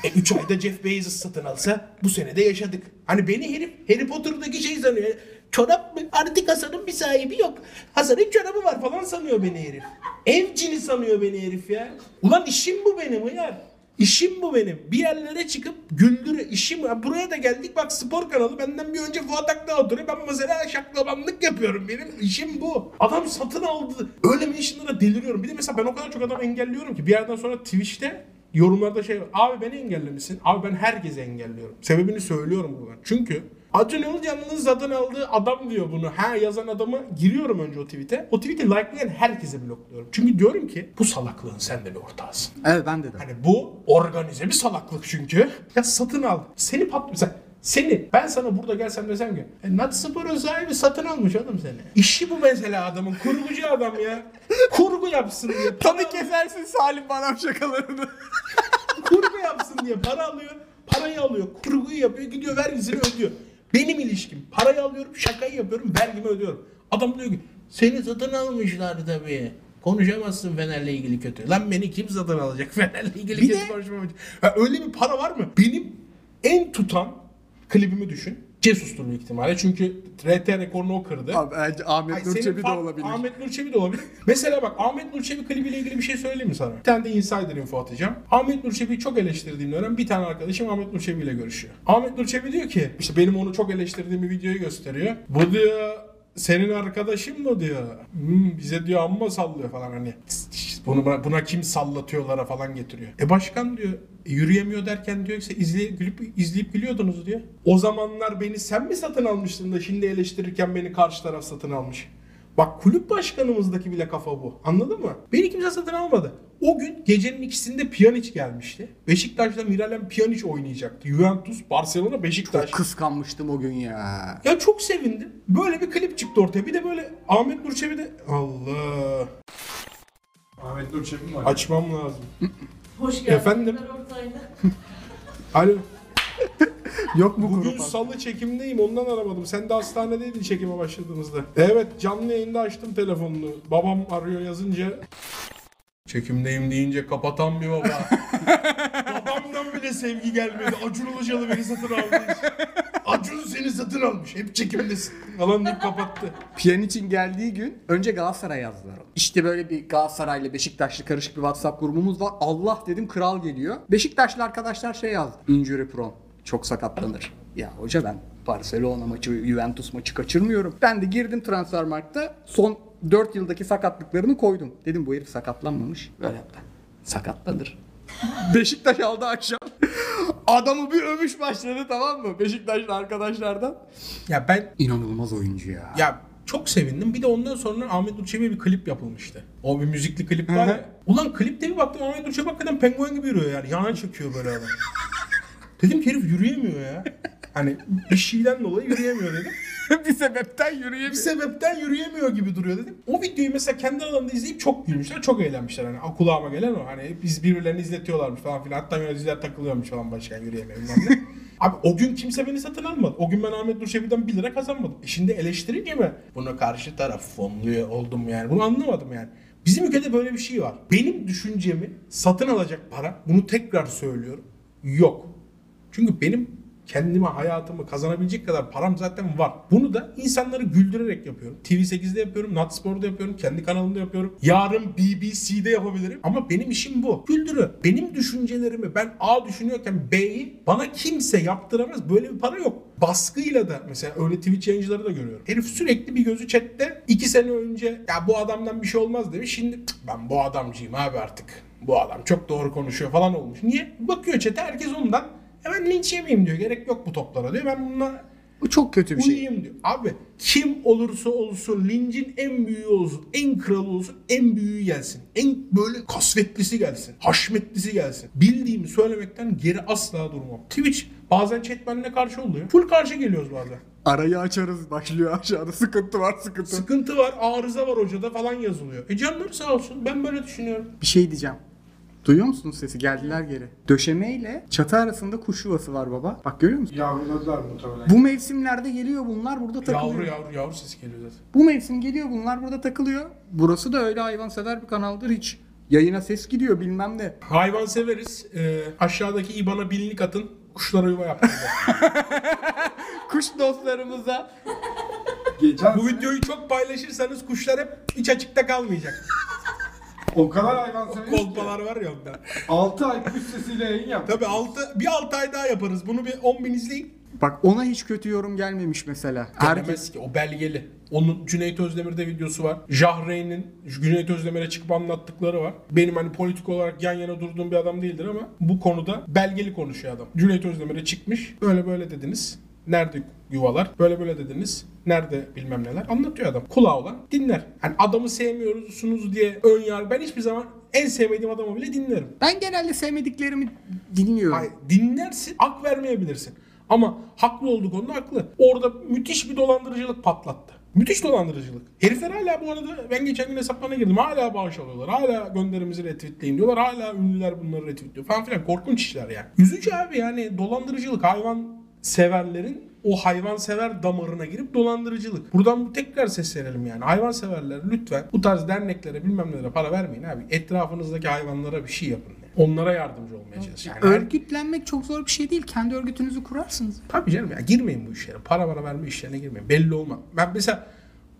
e 3 ayda Jeff Bezos satın alsa bu senede yaşadık. Hani beni herif Harry Potter'daki şey sanıyor. Çorap mı? Artık Hasan'ın bir sahibi yok. Hasan'ın çorabı var falan sanıyor beni herif. Evcini sanıyor beni herif ya. Ulan işim bu benim hıyar. İşim bu benim. Bir yerlere çıkıp güldürü işim. Buraya da geldik bak spor kanalı benden bir önce Fuat Akdağ oturuyor. Ben mesela şaklabanlık yapıyorum. Benim işim bu. Adam satın aldı. Öyle mentionlara deliriyorum. Bir de mesela ben o kadar çok adam engelliyorum ki bir yerden sonra Twitch'te yorumlarda şey var. Abi beni engellemişsin. Abi ben herkesi engelliyorum. Sebebini söylüyorum buradan. Çünkü Acun Ilıcalı'nın satın aldığı adam diyor bunu. Ha yazan adamı giriyorum önce o tweet'e. O tweet'i likelayan herkese blokluyorum. Çünkü diyorum ki bu salaklığın sen de bir ortağısın.
Evet ben dedim.
Hani bu organize bir salaklık çünkü. Ya satın al. Seni pat mesela seni ben sana burada gelsem desem ki e, Nat Spor'un sahibi satın almış oğlum seni. İşi bu mesela adamın. Kurgucu adam ya. Kurgu yapsın diye.
Tabii kesersin Salim bana şakalarını.
kurgu yapsın diye para alıyor. Parayı alıyor. Kurguyu yapıyor. Gidiyor vergisini ödüyor. Benim ilişkim. Parayı alıyorum. Şakayı yapıyorum. Vergimi ödüyorum. Adam diyor ki seni satın almışlar tabii. Konuşamazsın Fener'le ilgili kötü. Lan beni kim satın alacak Fener'le ilgili
Bir
kötü
de-
konuşmam için. Öyle bir para var mı? Benim en tutan klibimi düşün. Cesus'tur büyük ihtimalle. Çünkü RT rekorunu o kırdı.
Abi, bence Ahmet
Ay,
Nur
senin
Çebi de olabilir.
Ahmet Nur Çebi de olabilir. Mesela bak Ahmet Nur Çebi klibiyle ilgili bir şey söyleyeyim mi sana? Bir tane de insider info atacağım. Ahmet Nur Çebi'yi çok eleştirdiğim dönem bir tane arkadaşım Ahmet Nur Çebi ile görüşüyor. Ahmet Nur Çebi diyor ki işte benim onu çok eleştirdiğim bir videoyu gösteriyor. Bu diyor senin arkadaşın mı diyor. "Hmm, bize diyor amma sallıyor falan hani. Bunu buna, kim sallatıyorlara falan getiriyor. E başkan diyor "e, yürüyemiyor derken diyor ki izleyip, gülüp, izleyip gülüyordunuz diyor. O zamanlar beni sen mi satın almıştın da şimdi eleştirirken beni karşı taraf satın almış. Bak kulüp başkanımızdaki bile kafa bu. Anladın mı? Beni kimse satın almadı. O gün gecenin ikisinde Pjanic gelmişti. Beşiktaş'ta Miralem Pjanic oynayacaktı. Juventus, Barcelona, Beşiktaş.
Kıskanmıştım o gün ya.
Ya çok sevindim. Böyle bir klip çıktı ortaya. Bir de böyle Ahmet Nur Çebi de Allah
Ahmet Nur Çebi var.
açmam lazım.
Hoş geldin.
Efendim? Alo.
Yok mu
Bugün
kuru
salı çekimdeyim ondan aramadım. Sen de hastanedeydin çekime başladığımızda. Evet canlı yayında açtım telefonunu. Babam arıyor yazınca. Çekimdeyim deyince kapatan bir baba. Babamdan bile sevgi gelmedi. Acun Ilıcalı beni satın almış. Acun seni satın almış. Hep çekimdesin. Falan deyip kapattı.
Piyanic'in geldiği gün önce Galatasaray yazdılar. onu. İşte böyle bir Galatasaraylı Beşiktaşlı karışık bir WhatsApp grubumuz var. Allah dedim kral geliyor. Beşiktaşlı arkadaşlar şey yazdı. Injury prone. Çok sakatlanır. Ya hoca ben Barcelona maçı, Juventus maçı kaçırmıyorum. Ben de girdim Transfermarkt'ta son 4 yıldaki sakatlıklarını koydum. Dedim bu herif sakatlanmamış. Böyle yaptı. Sakatlanır. Beşiktaş aldı akşam. Adamı bir övüş başladı tamam mı? Beşiktaşlı arkadaşlardan.
Ya ben
İnanılmaz oyuncu ya.
Ya çok sevindim. Bir de ondan sonra Ahmet Nur Çebi'ye bir klip yapılmıştı. O bir müzikli klip var ya. Ulan klipte bir baktım Ahmet Nur Çebi hakikaten penguen gibi yürüyor yani. Yana çekiyor böyle adam. dedim ki herif yürüyemiyor ya. Hani bir şeyden dolayı yürüyemiyor dedim.
bir sebepten
bir
yürüyemiyor.
sebepten yürüyemiyor gibi duruyor dedim. O videoyu mesela kendi aralarında izleyip çok gülmüşler, çok eğlenmişler. Hani "Aa, kulağıma gelen o. Hani biz birbirlerini izletiyorlarmış falan filan. Hatta yöneticiler takılıyormuş falan başkan yürüyemiyor. Abi o gün kimse beni satın almadı. O gün ben Ahmet Nur Çebi'den 1 lira kazanmadım. E şimdi eleştirince mi? Buna karşı taraf fonluyor oldum yani. Bunu anlamadım yani. Bizim ülkede böyle bir şey var. Benim düşüncemi satın alacak para, bunu tekrar söylüyorum, yok. Çünkü benim kendime hayatımı kazanabilecek kadar param zaten var. Bunu da insanları güldürerek yapıyorum. TV8'de yapıyorum, Natspor'da yapıyorum, kendi kanalımda yapıyorum. Yarın BBC'de yapabilirim. Ama benim işim bu. Güldürü. Benim düşüncelerimi ben A düşünüyorken B'yi bana kimse yaptıramaz. Böyle bir para yok. Baskıyla da mesela öyle Twitch yayıncıları da görüyorum. Herif sürekli bir gözü chatte. iki sene önce ya bu adamdan bir şey olmaz demiş. Şimdi "Cık, ben bu adamcıyım abi artık. Bu adam çok doğru konuşuyor falan olmuş. Niye? Bakıyor chat'e herkes ondan Hemen linç yemeyeyim diyor. Gerek yok bu toplara diyor. Ben bununla
Bu çok kötü bir şey.
diyor. Abi kim olursa olsun lincin en büyüğü olsun, en kralı olsun, en büyüğü gelsin. En böyle kasvetlisi gelsin. Haşmetlisi gelsin. Bildiğimi söylemekten geri asla durmam. Twitch bazen chat benimle karşı oluyor. Full karşı geliyoruz bazen.
Arayı açarız başlıyor aşağıda sıkıntı var sıkıntı.
Sıkıntı var, arıza var hocada falan yazılıyor. E canları sağ olsun. Ben böyle düşünüyorum.
Bir şey diyeceğim. Duyuyor musunuz sesi? Geldiler geri. Döşeme ile çatı arasında kuş yuvası var baba. Bak görüyor musun?
Yavruladılar muhtemelen.
Bu mevsimlerde geliyor bunlar burada takılıyor.
Yavru yavru yavru sesi geliyor zaten.
Bu mevsim geliyor bunlar burada takılıyor. Burası da öyle hayvansever bir kanaldır hiç. Yayına ses gidiyor bilmem ne.
Hayvan severiz. Ee, aşağıdaki IBAN'a binlik atın. Kuşlara yuva yaptıracağız.
Kuş dostlarımıza
Geçen
Bu videoyu çok paylaşırsanız kuşlar hep hiç açıkta kalmayacak.
O kadar hayvan severiz ki.
Kolpalar var ya onda.
6 ay kuş sesiyle yayın yaptık.
Tabii altı, bir 6 ay daha yaparız. Bunu bir 10 bin izleyin.
Bak ona hiç kötü yorum gelmemiş mesela. Herkes
Herkes ki o belgeli. Onun Cüneyt Özdemir'de videosu var. Jahreyn'in Cüneyt Özdemir'e çıkıp anlattıkları var. Benim hani politik olarak yan yana durduğum bir adam değildir ama bu konuda belgeli konuşuyor adam. Cüneyt Özdemir'e çıkmış. Böyle böyle dediniz. Nerede yuvalar? Böyle böyle dediniz. Nerede bilmem neler. Anlatıyor adam. Kulağı olan dinler. Hani adamı sevmiyorsunuz diye ön yargı. Ben hiçbir zaman en sevmediğim adamı bile dinlerim.
ben genelde sevmediklerimi dinliyorum.
Hayır, dinlersin, hak vermeyebilirsin. Ama haklı olduğu konuda haklı. Orada müthiş bir dolandırıcılık patlattı. Müthiş dolandırıcılık. Herifler hala bu arada ben geçen gün hesaplarına girdim. Hala bağış alıyorlar. Hala gönderimizi retweetleyin diyorlar. Hala ünlüler bunları retweetliyor falan filan. Korkunç işler yani. Üzücü abi yani dolandırıcılık. Hayvan severlerin o hayvan sever damarına girip dolandırıcılık. Buradan tekrar seslenelim yani. Hayvan severler lütfen bu tarz derneklere bilmem nelere para vermeyin abi. Etrafınızdaki hayvanlara bir şey yapın. Onlara yardımcı olmaya çalışın. Yani
Örgütlenmek çok zor bir şey değil. Kendi örgütünüzü kurarsınız.
Tabii canım ya girmeyin bu işlere. Para para verme işlerine girmeyin. Belli olmaz. Ben mesela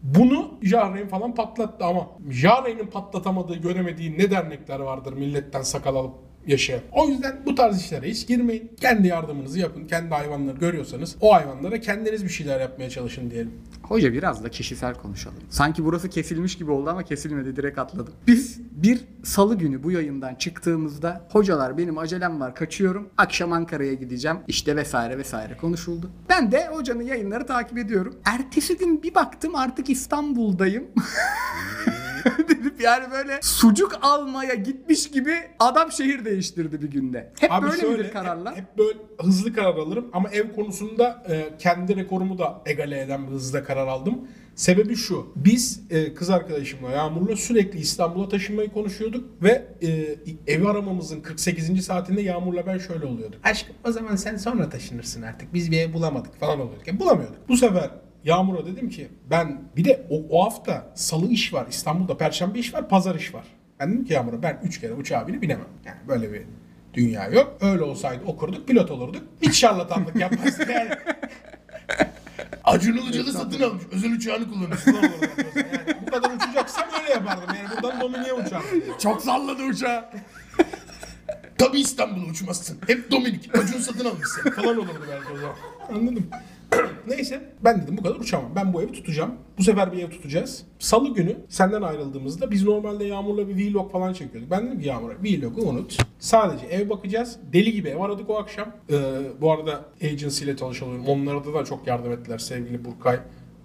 bunu Jahreyn falan patlattı ama Jahreyn'in patlatamadığı, göremediği ne dernekler vardır milletten sakal alıp yaşayan. O yüzden bu tarz işlere hiç girmeyin. Kendi yardımınızı yapın. Kendi hayvanları görüyorsanız o hayvanlara kendiniz bir şeyler yapmaya çalışın diyelim.
Hoca biraz da kişisel konuşalım. Sanki burası kesilmiş gibi oldu ama kesilmedi direkt atladım. Biz bir salı günü bu yayından çıktığımızda hocalar benim acelem var kaçıyorum. Akşam Ankara'ya gideceğim işte vesaire vesaire konuşuldu. Ben de hocanın yayınları takip ediyorum. Ertesi gün bir baktım artık İstanbul'dayım. Dedim yani böyle sucuk almaya gitmiş gibi adam şehir değiştirdi bir günde. Hep
Abi
böyle
şöyle,
midir kararlar?
Hep, hep böyle hızlı karar alırım ama ev konusunda e, kendi rekorumu da egale eden bir hızda karar aldım. Sebebi şu. Biz e, kız arkadaşımla Yağmur'la sürekli İstanbul'a taşınmayı konuşuyorduk ve e, evi aramamızın 48. saatinde Yağmur'la ben şöyle oluyorduk. Aşkım o zaman sen sonra taşınırsın artık. Biz bir ev bulamadık falan oluyorduk. Yani bulamıyorduk. Bu sefer Yağmur'a dedim ki ben bir de o, o hafta salı iş var İstanbul'da perşembe iş var pazar iş var. Ben dedim ki Yağmur'a ben 3 kere uçağa binip binemem. Yani böyle bir dünya yok. Öyle olsaydı okurduk pilot olurduk. Hiç şarlatanlık yapmazdık yani. Acun Ilıcalı satın almış. Özel uçağını kullanmış. yani bu kadar uçacaksam öyle yapardım. Yani buradan Dominik'e uçardım.
Çok salladı uçağı.
Tabii İstanbul'a uçmazsın. Hep Dominik. Acun satın almış seni falan olurdu belki o zaman. Anladım. Neyse ben dedim bu kadar uçamam. Ben bu evi tutacağım. Bu sefer bir ev tutacağız. Salı günü senden ayrıldığımızda biz normalde Yağmur'la bir vlog falan çekiyorduk. Ben dedim ki Yağmur'a vlogu unut. Sadece ev bakacağız. Deli gibi ev aradık o akşam. Ee, bu arada agency ile çalışıyorum. Onlara da, da çok yardım ettiler sevgili Burkay.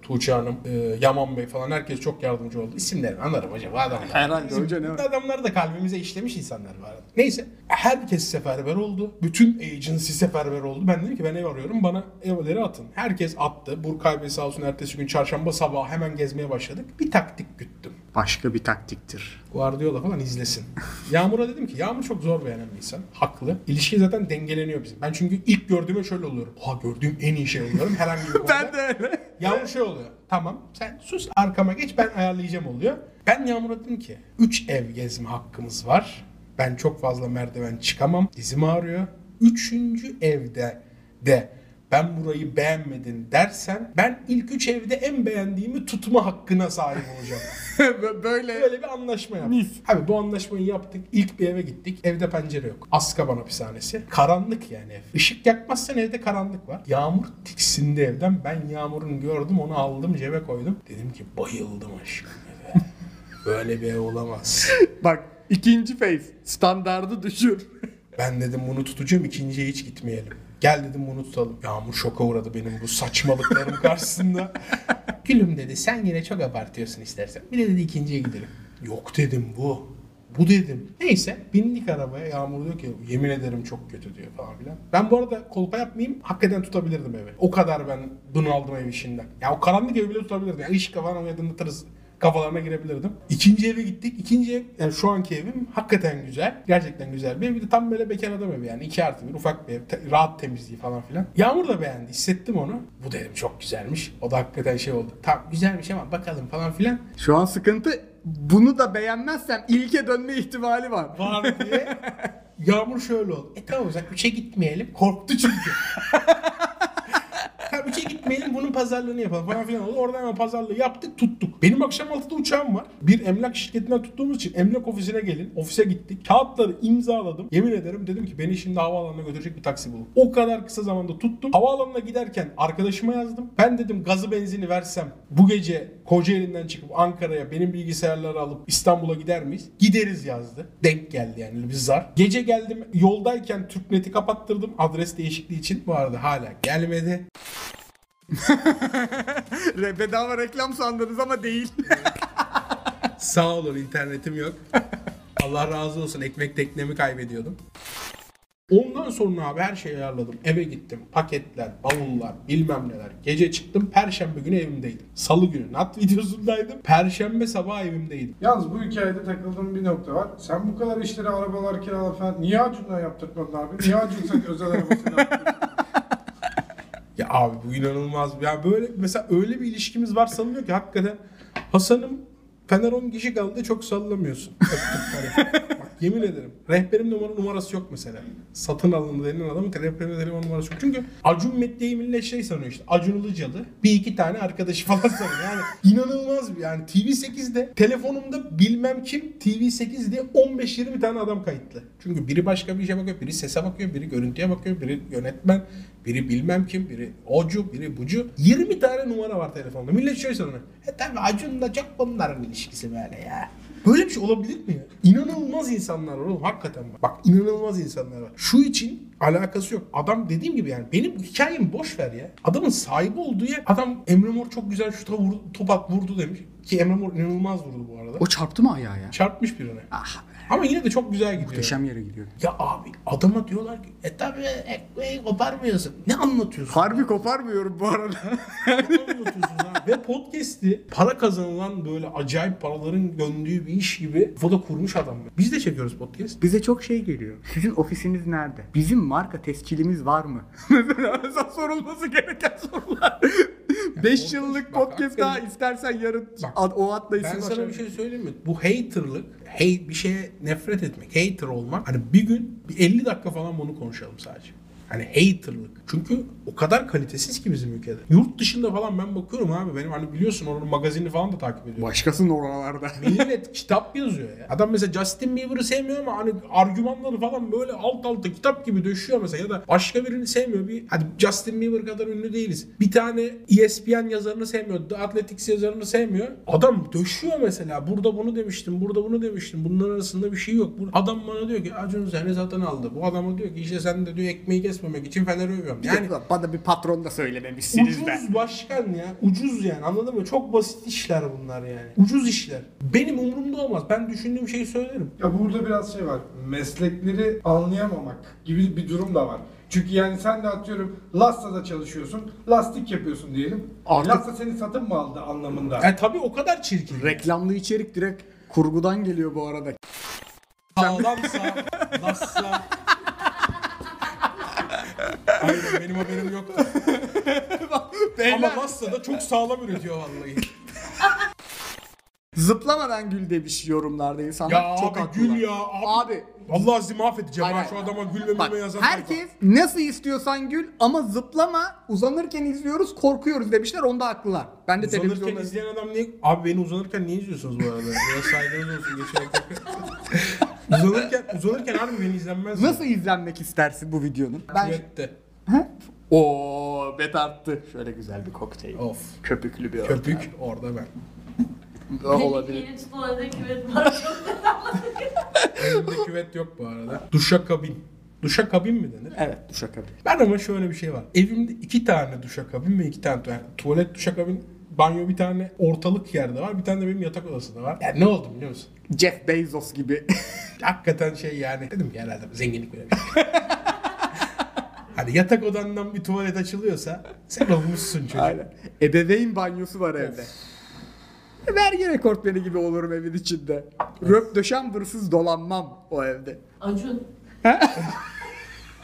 Tuğçe Hanım, e, Yaman Bey falan herkes çok yardımcı oldu. İsimlerini anlarım hocam bu adamlar.
Herhalde
Bizim
hoca ne var?
Adamlar da kalbimize işlemiş insanlar var. Neyse herkes seferber oldu. Bütün agency seferber oldu. Ben dedim ki ben ev arıyorum bana evleri atın. Herkes attı. Burkay Bey sağ olsun ertesi gün çarşamba sabahı hemen gezmeye başladık. Bir taktik.
Başka bir taktiktir.
Guardiola falan izlesin. Yağmur'a dedim ki Yağmur çok zor beğenen bir insan. Haklı. İlişki zaten dengeleniyor bizim. Ben çünkü ilk gördüğümde şöyle oluyorum. Ha gördüğüm en iyi şey oluyorum. Herhangi bir konuda.
Ben de öyle.
Yağmur şey oluyor. Tamam sen sus arkama geç ben ayarlayacağım oluyor. Ben Yağmur'a dedim ki 3 ev gezme hakkımız var. Ben çok fazla merdiven çıkamam. Dizim ağrıyor. Üçüncü evde de ben burayı beğenmedin dersen ben ilk üç evde en beğendiğimi tutma hakkına sahip olacağım.
Böyle
Böyle bir anlaşma yaptık.
Mis.
Abi bu anlaşmayı yaptık. İlk bir eve gittik. Evde pencere yok. Azkaban hapishanesi. Karanlık yani ev. Işık yakmazsan evde karanlık var. Yağmur tiksindi evden. Ben Yağmur'un gördüm onu aldım cebe koydum. Dedim ki bayıldım aşkım eve. Böyle bir ev olamaz.
bak ikinci phase standardı düşür.
Ben dedim bunu tutacağım ikinciye hiç gitmeyelim. Gel dedim bunu tutalım. Yağmur şoka uğradı benim bu saçmalıklarım karşısında. Gülüm dedi sen yine çok abartıyorsun istersen. Bir de dedi ikinciye gidelim. Yok dedim bu. Bu dedim. Neyse bindik arabaya. Yağmur diyor ki yemin ederim çok kötü diyor falan filan. Ben bu arada kolpa yapmayayım. Hakikaten tutabilirdim evi. O kadar ben bunu aldım ev işinden. Ya o karanlık evi bile tutabilirdim. Yani ışık falan aydınlatırız kafalarına girebilirdim. İkinci eve gittik. İkinci ev yani şu anki evim hakikaten güzel. Gerçekten güzel bir ev. Bir de tam böyle bekar adam evi yani. iki artı bir ufak bir ev. Te- rahat temizliği falan filan. Yağmur da beğendi. Hissettim onu. Bu dedim çok güzelmiş. O da hakikaten şey oldu. Tamam güzelmiş ama bakalım falan filan.
Şu an sıkıntı bunu da beğenmezsem ilke dönme ihtimali var.
Var diye. Yağmur şöyle oldu. E tamam o zaman 3'e gitmeyelim. Korktu çünkü. Tamam 3'e gitmeyelim bunun pazarlığını yapalım falan filan oldu. Oradan hemen pazarlığı yaptık tuttuk. Benim akşam 6'da uçağım var. Bir emlak şirketinden tuttuğumuz için emlak ofisine gelin. Ofise gittik. Kağıtları imzaladım. Yemin ederim dedim ki beni şimdi havaalanına götürecek bir taksi bulun. O kadar kısa zamanda tuttum. Havaalanına giderken arkadaşıma yazdım. Ben dedim gazı benzini versem bu gece Kocaeli'nden çıkıp Ankara'ya benim bilgisayarları alıp İstanbul'a gider miyiz? Gideriz yazdı. Denk geldi yani bir zar. Gece geldim yoldayken Türknet'i kapattırdım adres değişikliği için. Bu arada hala gelmedi.
Re- Bedava reklam sandınız ama değil.
Sağ olun internetim yok. Allah razı olsun ekmek teknemi kaybediyordum. Ondan sonra abi her şeyi ayarladım. Eve gittim. Paketler, bavullar, bilmem neler. Gece çıktım. Perşembe günü evimdeydim. Salı günü nat videosundaydım. Perşembe sabah evimdeydim.
Yalnız bu hikayede takıldığım bir nokta var. Sen bu kadar işleri arabalar kirala falan niye Acun'dan yaptırtmadın abi? Niye Acun sen özel arabasıyla yaptırdın?
Ya abi bu inanılmaz. Ya böyle mesela öyle bir ilişkimiz var sanılıyor ki hakikaten Hasan'ım Fener 10 kişi kaldı çok sallamıyorsun. Bak yemin ederim. Rehberim numara numarası yok mesela. Satın alındı denilen adamın rehberimde telefon numarası yok. Çünkü Acun Mette'yi millet şey sanıyor işte. Acun Ilıcalı. Bir iki tane arkadaşı falan sanıyor. Yani inanılmaz bir yani. TV8'de telefonumda bilmem kim TV8 diye 15-20 tane adam kayıtlı. Çünkü biri başka bir işe bakıyor. Biri sese bakıyor. Biri görüntüye bakıyor. Biri yönetmen. Biri bilmem kim. Biri ocu. Biri bucu. 20 tane numara var telefonda. Millet şöyle sanıyor. E tabi Acun'la çok bunların ilişkisi böyle ya. Böyle bir şey olabilir mi ya? İnanılmaz insanlar var oğlum hakikaten bak. Bak inanılmaz insanlar var. Şu için alakası yok. Adam dediğim gibi yani benim hikayemi boş ver ya. Adamın sahibi olduğu yer. Adam Emre Mor çok güzel şuta vurdu, top at vurdu demiş. Ki Emre Mor inanılmaz vurdu bu arada.
O çarptı mı ayağa ya?
Çarpmış birine.
Ah be.
Ama yine de çok güzel gidiyor.
Muhteşem yere gidiyor.
Ya abi adama diyorlar ki e tabi ekmeği koparmıyorsun. Ne anlatıyorsun?
Harbi koparmıyorum bu arada.
Ne anlatıyorsun ha? Ve podcast'i para kazanılan böyle acayip paraların döndüğü bir iş gibi foda kurmuş adam. Biz de çekiyoruz podcast.
Bize çok şey geliyor. Sizin ofisiniz nerede? Bizim marka tescilimiz var mı? Mesela sorulması gereken sorular. 5 yıllık
bak,
podcast daha
hakikaten-
istersen yarın
Bak,
o atla
Ben sana bir şey söyleyeyim mi? Bu haterlık, hate, bir şeye nefret etmek, hater olmak. Hani bir gün bir 50 dakika falan bunu konuşalım sadece. Hani haterlık. Çünkü o kadar kalitesiz ki bizim ülkede. Yurt dışında falan ben bakıyorum abi. Benim hani biliyorsun oranın magazinini falan da takip ediyorum.
Başkasının oralarda.
Millet kitap yazıyor ya. Adam mesela Justin Bieber'ı sevmiyor ama hani argümanları falan böyle alt alta kitap gibi döşüyor mesela ya da başka birini sevmiyor. Bir hadi Justin Bieber kadar ünlü değiliz. Bir tane ESPN yazarını sevmiyor. The Athletics yazarını sevmiyor. Adam döşüyor mesela. Burada bunu demiştim, burada bunu demiştim. Bunların arasında bir şey yok. Adam bana diyor ki Acun seni zaten aldı. Bu adama diyor ki işte sen de diyor ekmeği kes kesmemek için Fener'i övüyorum.
Yani
Yani
bana bir patron da söylememişsiniz de.
ucuz başkan ya. Ucuz yani anladın mı? Çok basit işler bunlar yani. Ucuz işler. Benim umurumda olmaz. Ben düşündüğüm şeyi söylerim.
Ya burada biraz şey var. Meslekleri anlayamamak gibi bir durum da var. Çünkü yani sen de atıyorum Lasta'da çalışıyorsun. Lastik yapıyorsun diyelim.
Artık-
Lasta seni satın mı aldı anlamında?
Yani tabii o kadar çirkin.
Reklamlı içerik direkt kurgudan geliyor bu arada.
Sağlamsa, lassa. Aynen benim haberim yoktu. Ama Lassa da çok sağlam üretiyor vallahi.
Zıplamadan gül demiş yorumlarda insanlar.
Ya
çok
abi
haklılar.
gül ya. Abi.
Abi
Vallahi sizi mahvedeceğim ha
Aynen.
şu adama gül
bak
mememe yazan.
herkes nasıl istiyorsan gül ama zıplama uzanırken izliyoruz korkuyoruz demişler onda haklılar. Ben de
Uzanırken
televizyonda
izleyen adam niye... Abi beni uzanırken niye izliyorsunuz bu arada? Biraz saygınız olsun geçerek. uzanırken, uzanırken harbi beni izlenmez.
Nasıl izlenmek istersin bu videonun? Ben
Küvette.
O bet arttı. Şöyle güzel bir kokteyl.
Of.
Köpüklü bir
Köpük orada ben.
ortam. olabilir.
Yeni tutulan evde küvet var
Elimde küvet yok bu arada. Duşakabin. Duşakabin mi denir?
Evet duşakabin.
Ben ama şöyle bir şey var. Evimde iki tane duşakabin ve iki tane yani tuvalet duşakabin banyo bir tane ortalık yerde var. Bir tane de benim yatak odasında var. Yani ne oldu biliyor musun?
Jeff Bezos gibi.
Hakikaten şey yani. Dedim ki herhalde zenginlik böyle bir şey. Hani yatak odandan bir tuvalet açılıyorsa sen olmuşsun çocuk.
Aynen. Ebeveyn banyosu var evde. Vergi rekortmeni gibi olurum evin içinde. Röp döşem hırsız dolanmam o evde.
Acun.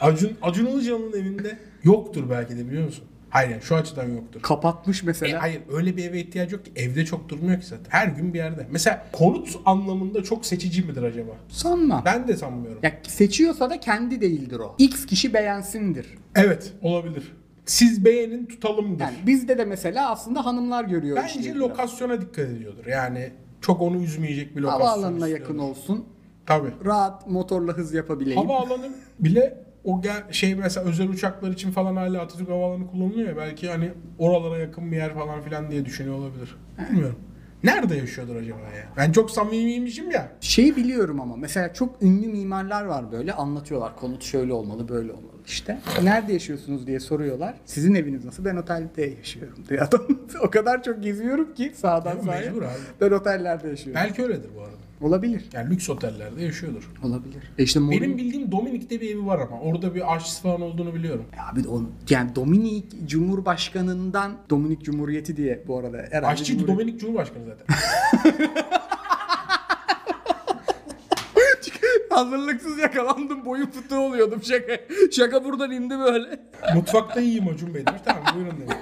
Acun, Acun Ilıcalı'nın evinde yoktur belki de biliyor musun? Hayır şu açıdan yoktur.
Kapatmış
E,
mesela.
hayır öyle bir eve ihtiyacı yok ki. Evde çok durmuyor ki zaten. Her gün bir yerde. Mesela konut anlamında çok seçici midir acaba?
Sanma.
Ben de sanmıyorum.
Ya seçiyorsa da kendi değildir o. X kişi beğensindir.
Evet olabilir. Siz beğenin tutalımdır.
Yani bizde de mesela aslında hanımlar görüyor
Bence
işte.
lokasyona dikkat ediyordur. Yani çok onu üzmeyecek bir lokasyon
Havaalanına
istiyordur.
yakın olsun.
Tabii.
Rahat motorla hız yapabileyim.
Havaalanı bile o gel şey mesela özel uçaklar için falan hala Atatürk Havaalanı kullanılıyor ya belki hani oralara yakın bir yer falan filan diye düşünüyor olabilir. Bilmiyorum. Nerede yaşıyordur acaba ya? Ben çok samimiymişim ya.
Şeyi biliyorum ama mesela çok ünlü mimarlar var böyle anlatıyorlar konut şöyle olmalı böyle olmalı işte. Nerede yaşıyorsunuz diye soruyorlar. Sizin eviniz nasıl? Ben otelde yaşıyorum diye adam. o kadar çok geziyorum ki sağdan sağa.
mecbur abi.
Ben otellerde yaşıyorum.
Belki öyledir bu arada.
Olabilir.
Yani lüks otellerde yaşıyordur.
Olabilir. E işte Mourinho-
Benim bildiğim Dominik'te bir evi var ama orada bir aşçısı falan olduğunu biliyorum.
Abi o, yani Dominik Cumhurbaşkanı'ndan Dominik Cumhuriyeti diye bu arada herhalde
Aşçı
Cumhuriyet-
Dominik Cumhurbaşkanı zaten.
Hazırlıksız yakalandım boyun fıtığı oluyordum şaka. Şaka buradan indi böyle.
Mutfakta iyiyim Acun Bey demiş. Tamam buyurun demiş.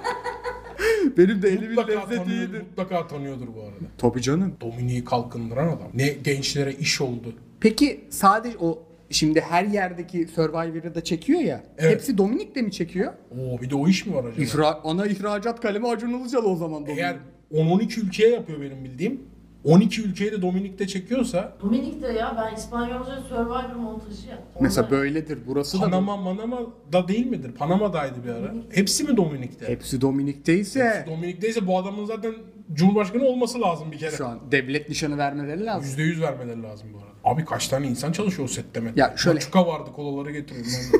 Benim de elimin
Mutlaka,
lezzeti
tanıyor,
iyidir.
mutlaka tanıyordur bu arada.
Tabii canım.
Dominik'i kalkındıran adam. Ne gençlere iş oldu.
Peki sadece o şimdi her yerdeki Survivor'ı da çekiyor ya.
Evet.
Hepsi Dominik'te mi çekiyor?
Oo bir de o iş mi var acaba?
İhra, ana ihracat kalemi Acun Ilıcalı o zaman Dominik.
Eğer 10-12 ülkeye yapıyor benim bildiğim. 12 ülkeye de Dominik'te çekiyorsa
Dominik de ya ben İspanyolca Survivor montajı yaptım.
Mesela böyledir. Burası da
Panama Manama da değil midir? Panama'daydı bir ara. Hepsi mi Dominik'te?
Hepsi Dominik'teyse
Dominik'teyse bu adamın zaten Cumhurbaşkanı olması lazım bir kere.
şu an devlet nişanı vermeleri lazım.
%100 vermeleri lazım bu arada. Abi kaç tane insan çalışıyor o sette mi?
Ya şöyle-
Maçuka vardı kolaları. Ben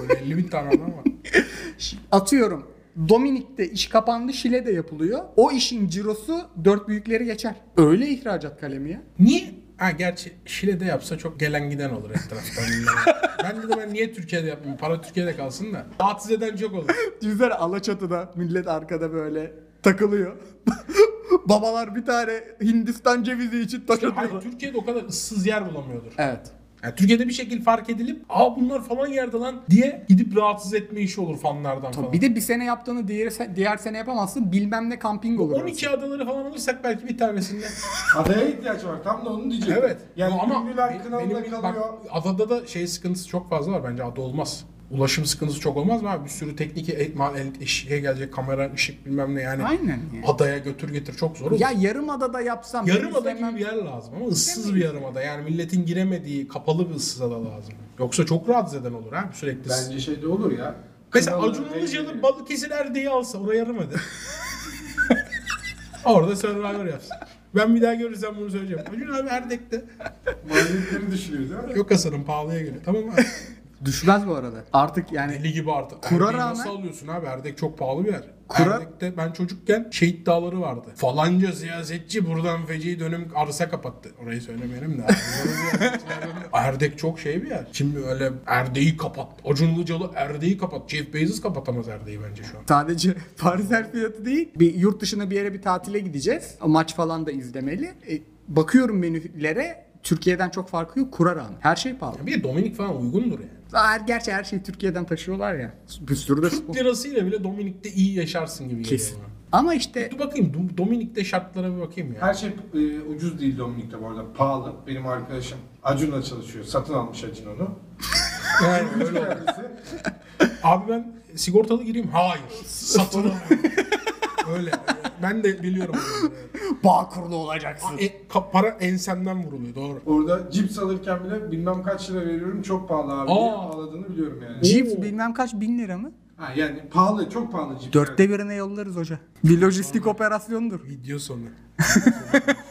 böyle 50 bin tane adam var.
Atıyorum Dominik'te iş kapandı Şile'de yapılıyor. O işin cirosu dört büyükleri geçer. Öyle ihracat kalemi ya.
Niye? Ha gerçi Şile'de yapsa çok gelen giden olur etraftan. ben dedim ben niye Türkiye'de yapmayayım? Para Türkiye'de kalsın da. Rahatsız eden çok olur.
Düşünsene Alaçatı'da millet arkada böyle takılıyor. Babalar bir tane Hindistan cevizi için
Hayır,
atıyorlar.
Türkiye'de o kadar ıssız yer bulamıyordur.
Evet.
Yani Türkiye'de bir şekil fark edilip aa bunlar falan yerde lan diye gidip rahatsız etme işi olur fanlardan falan.
Bir de bir sene yaptığını diğer, diğer sene yapamazsın. Bilmem ne kamping olur.
12 adaları falan alırsak belki bir tanesinde.
Adaya ihtiyaç var. Tam da onu diyeceğim.
evet.
Yani
ama benim- benim-
kalıyor.
Bak, adada da şey sıkıntısı çok fazla var bence ada olmaz. Ulaşım sıkıntısı çok olmaz mı abi? Bir sürü teknik e- mal el- şeye gelecek kamera, ışık bilmem ne yani.
Aynen. Yani.
Adaya götür getir çok zor olur.
Ya yarım adada yapsam.
Yarım ada gibi bir yer lazım ama ıssız bir yarım ada. Yani milletin giremediği kapalı bir ıssız ada lazım. Yoksa çok rahatsız eden olur ha sürekli.
Bence şey de olur ya.
Mesela Acun Ilıcalı. Balıkesir Erdeği alsa oraya yarım ada. Orada Survivor yapsın. Ben bir daha görürsem bunu söyleyeceğim. Acun abi Erdek'te.
Maliyetleri düşünüyor değil mi?
Yok Hasan'ın pahalıya geliyor. Tamam abi.
Düşmez bu arada. Artık yani
Deli gibi artık.
Kura
Erdek'i
rağmen-
nasıl alıyorsun abi? Erdek çok pahalı bir yer.
Kura-
Erdek'te ben çocukken şehit dağları vardı. Falanca siyasetçi buradan feci dönüm arsa kapattı. Orayı söylemeyelim de. Erdek çok şey bir yer. Şimdi öyle Erdek'i kapat. Acun Ilıcalı Erdek'i kapat. Jeff Bezos kapatamaz Erdek'i bence şu an.
sadece Parisel fiyatı değil. Bir yurt dışına bir yere bir tatile gideceğiz. Maç falan da izlemeli. E, bakıyorum menülere Türkiye'den çok farkı yok. Kura rağmen. Her şey pahalı.
Bir de Dominik falan uygundur yani.
Her, gerçi her şeyi Türkiye'den taşıyorlar ya. Bir sürü de
Türk
spor.
lirasıyla bile Dominik'te iyi yaşarsın gibi geliyor
Kesin.
bana.
Ama işte
Dur bakayım Do- Dominik'te şartlara bir bakayım ya.
Her şey e, ucuz değil Dominik'te bu arada. Pahalı. Benim arkadaşım Acun'la çalışıyor. Satın almış Acun onu.
Yani öyle. Abi ben sigortalı gireyim. Hayır. Satın alıyorum. Öyle. Ben de biliyorum. onu.
bağ kurulu olacaksın.
E, ka- para ensemden vuruluyor doğru.
Orada cips alırken bile bilmem kaç lira veriyorum çok pahalı abi diye
Aa.
ağladığını biliyorum yani.
Cips bilmem kaç bin lira mı?
Ha, yani pahalı çok pahalı cips.
Dörtte birine yollarız hoca. Bir lojistik operasyondur.
Video sonu.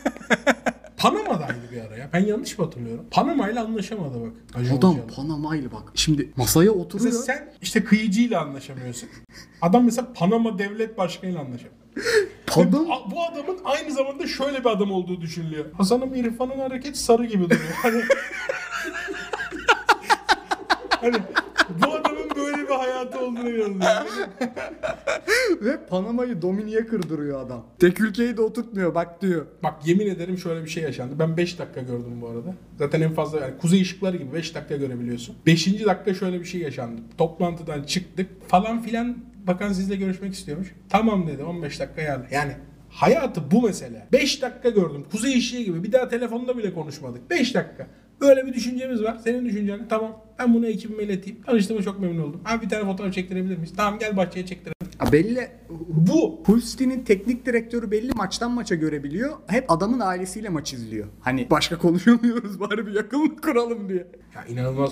Panama'daydı bir ara ya. Ben yanlış mı hatırlıyorum? Panama ile anlaşamadı bak. Acun
Adam
Ilıcalı.
Panama'yla bak. Şimdi masaya oturuyor.
Mesela sen işte kıyıcıyla anlaşamıyorsun. Adam mesela Panama devlet başkanıyla anlaşamıyor.
Adam
bu adamın aynı zamanda şöyle bir adam olduğu düşünülüyor. Hasan'ın İrfan'ın hareket sarı gibi duruyor. Hani, hani bir hayatı olduğunu inanılıyor.
ve Panama'yı Domini'ye kırdırıyor adam. Tek ülkeyi de oturtmuyor bak diyor.
Bak yemin ederim şöyle bir şey yaşandı. Ben 5 dakika gördüm bu arada. Zaten en fazla yani kuzey ışıkları gibi 5 dakika görebiliyorsun. 5. dakika şöyle bir şey yaşandı. Toplantıdan çıktık falan filan bakan sizle görüşmek istiyormuş. Tamam dedi 15 dakika geldi. Yani hayatı bu mesele. 5 dakika gördüm. Kuzey ışığı gibi. Bir daha telefonda bile konuşmadık. 5 dakika. Böyle bir düşüncemiz var. Senin düşüncen tamam. Ben bunu ekibime ileteyim. Tanıştığıma çok memnun oldum. Abi bir tane fotoğraf çektirebilir miyiz? Tamam gel bahçeye çektirelim.
Ha, belli
Bu.
Pulsti'nin teknik direktörü belli maçtan maça görebiliyor. Hep adamın ailesiyle maç izliyor. Hani başka konuşamıyoruz bari bir yakınlık kuralım diye.
Ya inanılmaz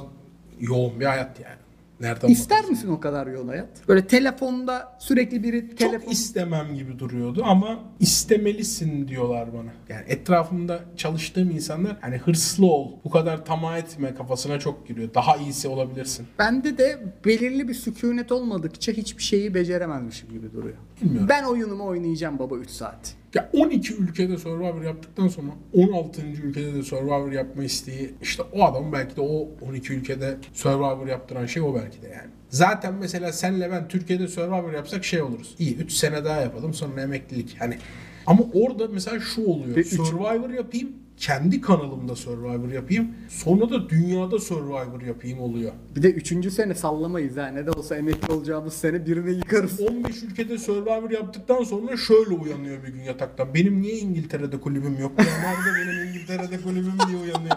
yoğun bir hayat yani. Nereden
İster misin o kadar yol hayat? Böyle telefonda sürekli biri
Çok
telefon...
istemem gibi duruyordu ama istemelisin diyorlar bana. Yani etrafımda çalıştığım insanlar hani hırslı ol, bu kadar tamah etme kafasına çok giriyor. Daha iyisi olabilirsin.
Bende de belirli bir sükunet olmadıkça hiçbir şeyi beceremezmişim gibi duruyor.
Bilmiyorum.
Ben oyunumu oynayacağım baba 3 saat.
Ya 12 ülkede Survivor yaptıktan sonra 16. ülkede de Survivor yapma isteği işte o adam belki de o 12 ülkede Survivor yaptıran şey o belki de yani. Zaten mesela senle ben Türkiye'de Survivor yapsak şey oluruz. İyi 3 sene daha yapalım sonra emeklilik. Hani ama orada mesela şu oluyor.
Ve üç-
Survivor yapayım. Kendi kanalımda Survivor yapayım. Sonra da dünyada Survivor yapayım oluyor.
Bir de 3. sene sallamayız ha. Ne de olsa emekli olacağımız sene birini yıkarız.
15 ülkede Survivor yaptıktan sonra şöyle uyanıyor bir gün yataktan. Benim niye İngiltere'de kulübüm yok? Ya nerede benim İngiltere'de kulübüm diye uyanıyor.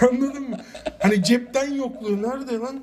Anladın mı? Hani cepten yokluğu nerede lan?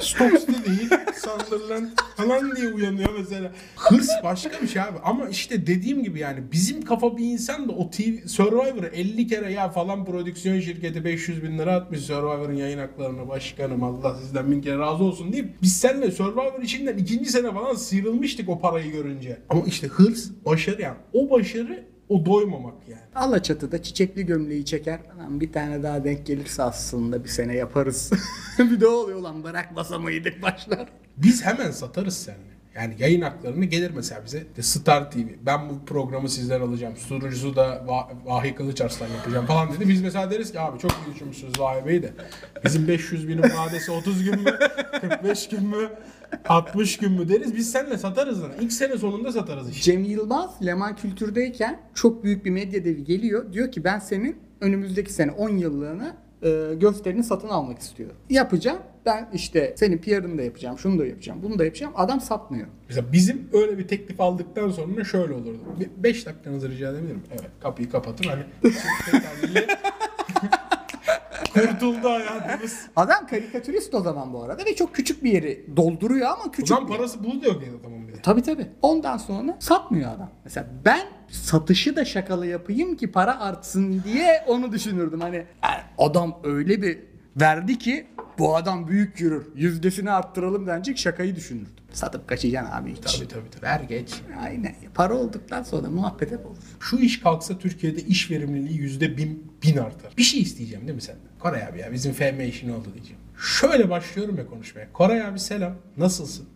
Stokes'te değil, Sunderland falan diye uyanıyor mesela. Hırs başka bir şey abi. Ama işte dediğim gibi yani bizim kafa bir insan da o TV Survivor'ı 50 kere ya falan prodüksiyon şirketi 500 bin lira atmış Survivor'ın yayın haklarına başkanım Allah sizden bin kere razı olsun deyip biz seninle Survivor içinden ikinci sene falan sıyrılmıştık o parayı görünce. Ama işte hırs, başarı yani. O başarı o doymamak yani.
Alaçatı'da çiçekli gömleği çeker. Lan bir tane daha denk gelirse aslında bir sene yaparız. bir de oluyor lan bırakmasa mıydık başlar.
Biz hemen satarız seninle. Yani yayın haklarını gelir mesela bize. De Star TV. Ben bu programı sizden alacağım. Sunucusu da Va- Vahiy Kılıçarslan yapacağım falan dedi. Biz mesela deriz ki abi çok iyi düşünmüşsünüz Vahiy Bey de. Bizim 500 binin vadesi 30 gün mü? 45 gün mü? 60 gün mü deriz. Biz seninle satarız lan. İlk sene sonunda satarız işte.
Cem Yılmaz Leman Kültür'deyken çok büyük bir medya devi geliyor. Diyor ki ben senin önümüzdeki sene 10 yıllığına e, gösterini satın almak istiyorum. Yapacağım. Ben işte senin PR'ını da yapacağım, şunu da yapacağım, bunu da yapacağım. Adam satmıyor.
Mesela bizim öyle bir teklif aldıktan sonra şöyle olurdu. 5 dakikanızı rica edebilirim. Evet kapıyı kapatır hani. Kurtuldu hayatımız.
Adam karikatürist o zaman bu arada ve çok küçük bir yeri dolduruyor ama
O
küçük.
zaman
bir-
parası bulu diyor ki adamın bir de.
Tabii tabii. Ondan sonra satmıyor adam. Mesela ben satışı da şakalı yapayım ki para artsın diye onu düşünürdüm. Hani "Yani adam öyle bir verdi ki bu adam büyük yürür. Yüzdesini arttıralım denecek şakayı düşünürdüm. Satıp kaçacaksın abi hiç.
Tabii tabii tabii. Ver geç.
Aynen. Para olduktan sonra muhabbet hep olur.
Şu iş kalksa Türkiye'de iş verimliliği yüzde bin, bin artar. Bir şey isteyeceğim değil mi senden? Koray abi ya bizim FM işi ne oldu diyeceğim. Şöyle başlıyorum ya konuşmaya. Koray abi selam. Nasılsın?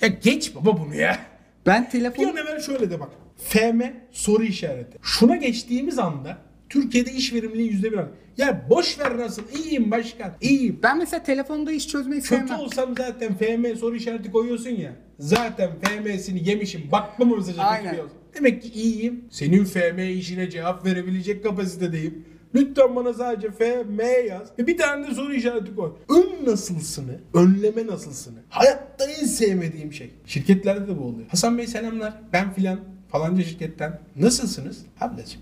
Ya geç baba bunu ya.
Ben
Bir
telefon
an evvel şöyle de bak. FM soru işareti. Şuna geçtiğimiz anda Türkiye'de iş verimliliği yüzde bir. Ya boş ver nasıl? İyiyim başkan. İyiyim.
ben mesela telefonda iş çözmeyi
Kötü
sevmem.
olsam zaten FM soru işareti koyuyorsun ya. Zaten FM'sini yemişim. Bakma mı mesajı
Aynen.
götürüyorsun. Demek ki iyiyim. Senin FM işine cevap verebilecek kapasitedeyim. Lütfen bana sadece FM yaz. Ve bir tane de soru işareti koy. Ön nasılsını, önleme nasılsını. Hayatta en sevmediğim şey. Şirketlerde de bu oluyor. Hasan Bey selamlar. Ben filan falanca şirketten. Nasılsınız? Ablacığım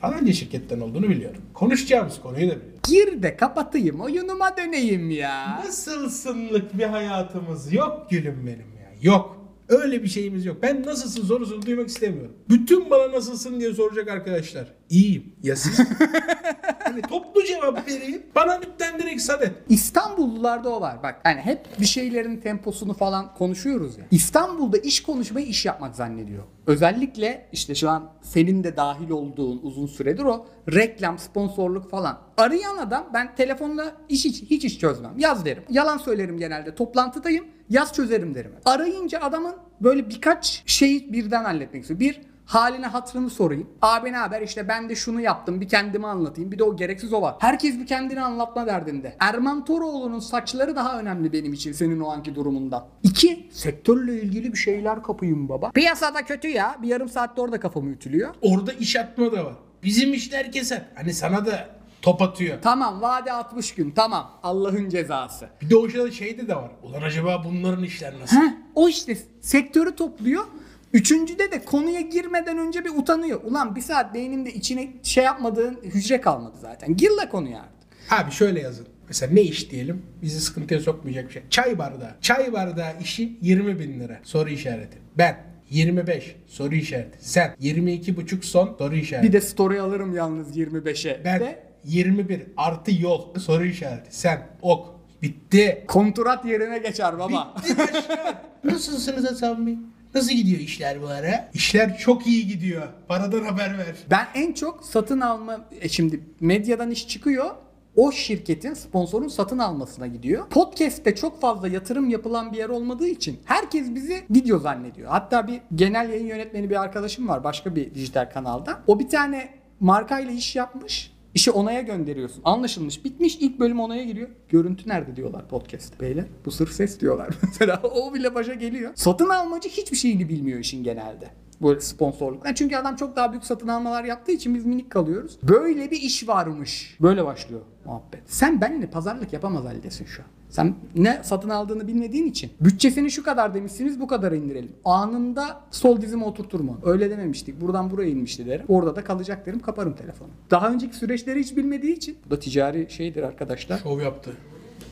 falanca şirketten olduğunu biliyorum. Konuşacağımız konuyu da biliyorum.
Gir de kapatayım oyunuma döneyim ya.
Nasılsınlık bir hayatımız yok gülüm benim ya. Yok. Öyle bir şeyimiz yok. Ben nasılsın sorusunu duymak istemiyorum. Bütün bana nasılsın diye soracak arkadaşlar. İyiyim. Ya siz? hani toplu cevap vereyim. Bana lütfen direkt sadet.
İstanbullularda o var. Bak yani hep bir şeylerin temposunu falan konuşuyoruz ya. İstanbul'da iş konuşmayı iş yapmak zannediyor. Özellikle işte şu an senin de dahil olduğun uzun süredir o reklam, sponsorluk falan. Arayan adam ben telefonla iş hiç, hiç iş çözmem. Yaz derim. Yalan söylerim genelde. Toplantıdayım. Yaz çözerim derim. Arayınca adamın böyle birkaç şeyi birden halletmek istiyor. Bir Haline hatırını sorayım. Abi ne haber? İşte ben de şunu yaptım. Bir kendimi anlatayım. Bir de o gereksiz o var. Herkes bir kendini anlatma derdinde. Erman Toroğlu'nun saçları daha önemli benim için senin o anki durumundan. İki, sektörle ilgili bir şeyler kapayım baba. Piyasada kötü ya. Bir yarım saatte orada kafamı ütülüyor.
Orada iş atma da var. Bizim işler keser. Hani sana da top atıyor.
Tamam vade 60 gün tamam. Allah'ın cezası.
Bir de o şeyde de var. Ulan acaba bunların işler nasıl?
Heh, o işte sektörü topluyor. Üçüncüde de konuya girmeden önce bir utanıyor. Ulan bir saat beyninde içine şey yapmadığın hücre kalmadı zaten. Gir la konuya artık.
Abi şöyle yazın. Mesela ne iş diyelim? Bizi sıkıntıya sokmayacak bir şey. Çay bardağı. Çay bardağı işi 20 bin lira. Soru işareti. Ben 25 soru işareti. Sen 22 buçuk son soru işareti.
Bir de story alırım yalnız 25'e.
ben
De
21 artı yol soru işareti. Sen ok. Bitti.
kontrat yerine geçer baba.
Bitti başkan. Nasılsınız Hasan Bey? Nasıl gidiyor işler bu ara? İşler çok iyi gidiyor. Paradan haber ver.
ben en çok satın alma e şimdi medyadan iş çıkıyor. O şirketin sponsorun satın almasına gidiyor. Podcast'te çok fazla yatırım yapılan bir yer olmadığı için herkes bizi video zannediyor. Hatta bir genel yayın yönetmeni bir arkadaşım var başka bir dijital kanalda. O bir tane markayla iş yapmış. İşi onaya gönderiyorsun. Anlaşılmış. Bitmiş. ilk bölüm onaya giriyor. Görüntü nerede diyorlar podcast. Beyler bu sırf ses diyorlar. Mesela o bile başa geliyor. Satın almacı hiçbir şeyini bilmiyor işin genelde. Bu sponsorluk. Yani çünkü adam çok daha büyük satın almalar yaptığı için biz minik kalıyoruz. Böyle bir iş varmış. Böyle başlıyor muhabbet. Sen benimle pazarlık yapamaz haldesin şu an. Sen ne satın aldığını bilmediğin için. Bütçesini şu kadar demişsiniz bu kadar indirelim. Anında sol dizime oturturum onu. Öyle dememiştik. Buradan buraya inmişti derim. Orada da kalacak derim kaparım telefonu. Daha önceki süreçleri hiç bilmediği için. Bu da ticari şeydir arkadaşlar.
Şov yaptı.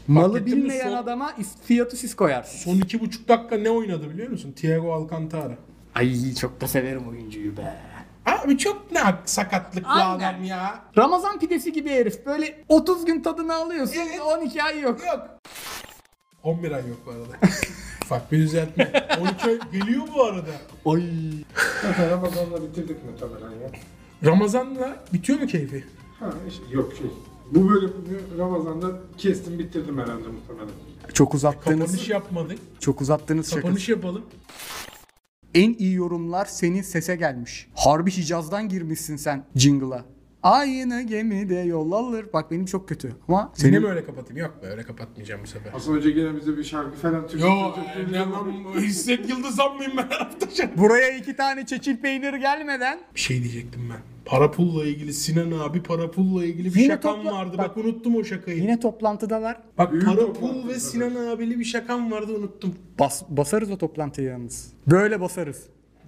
Malı bilmeyen
son-
adama fiyatı siz koyarsınız.
Son iki buçuk dakika ne oynadı biliyor musun? Thiago Alcantara.
Ay çok da severim oyuncuyu be.
Abi çok ne sakatlıklı
Aynen.
adam ya.
Ramazan pidesi gibi herif. Böyle 30 gün tadını alıyorsun.
Evet.
12 ay yok.
Yok. 11 ay yok bu arada. Ufak bir düzeltme. 12 ay geliyor bu arada.
Ay.
Zaten Ramazan'da bitirdik muhtemelen ya.
Ramazan'la bitiyor mu keyfi?
Ha işte yok şey. Bu bölümü Ramazan'da kestim bitirdim herhalde muhtemelen.
Çok uzattığınız,
Kapanış yapmadık.
çok uzattığınız şakası.
Kapanış yapalım.
En iyi yorumlar senin sese gelmiş. Harbi Hicaz'dan girmişsin sen jingle'a. Aynı gemide yol alır. Bak benim çok kötü ama
Seni mi öyle kapatayım? Yok be öyle kapatmayacağım bu sefer.
Aslında önce gene bize bir şarkı falan Türkçe.
Yo, ne lan bu? İsmet Yıldızan mıyım ben her hafta şey?
buraya iki tane çeçil peynir gelmeden
Bir şey diyecektim ben. Para pulla ilgili Sinan abi para pulla ilgili bir
Yine
şakam
topla-
vardı.
bak-
Bak, unuttum o şakayı.
yine toplantıdalar.
Bak
Büyük
para pul ve. Sinan abili bir şakam vardı unuttum.
Bas, basarız o toplantıyı yalnız. Böyle basarız.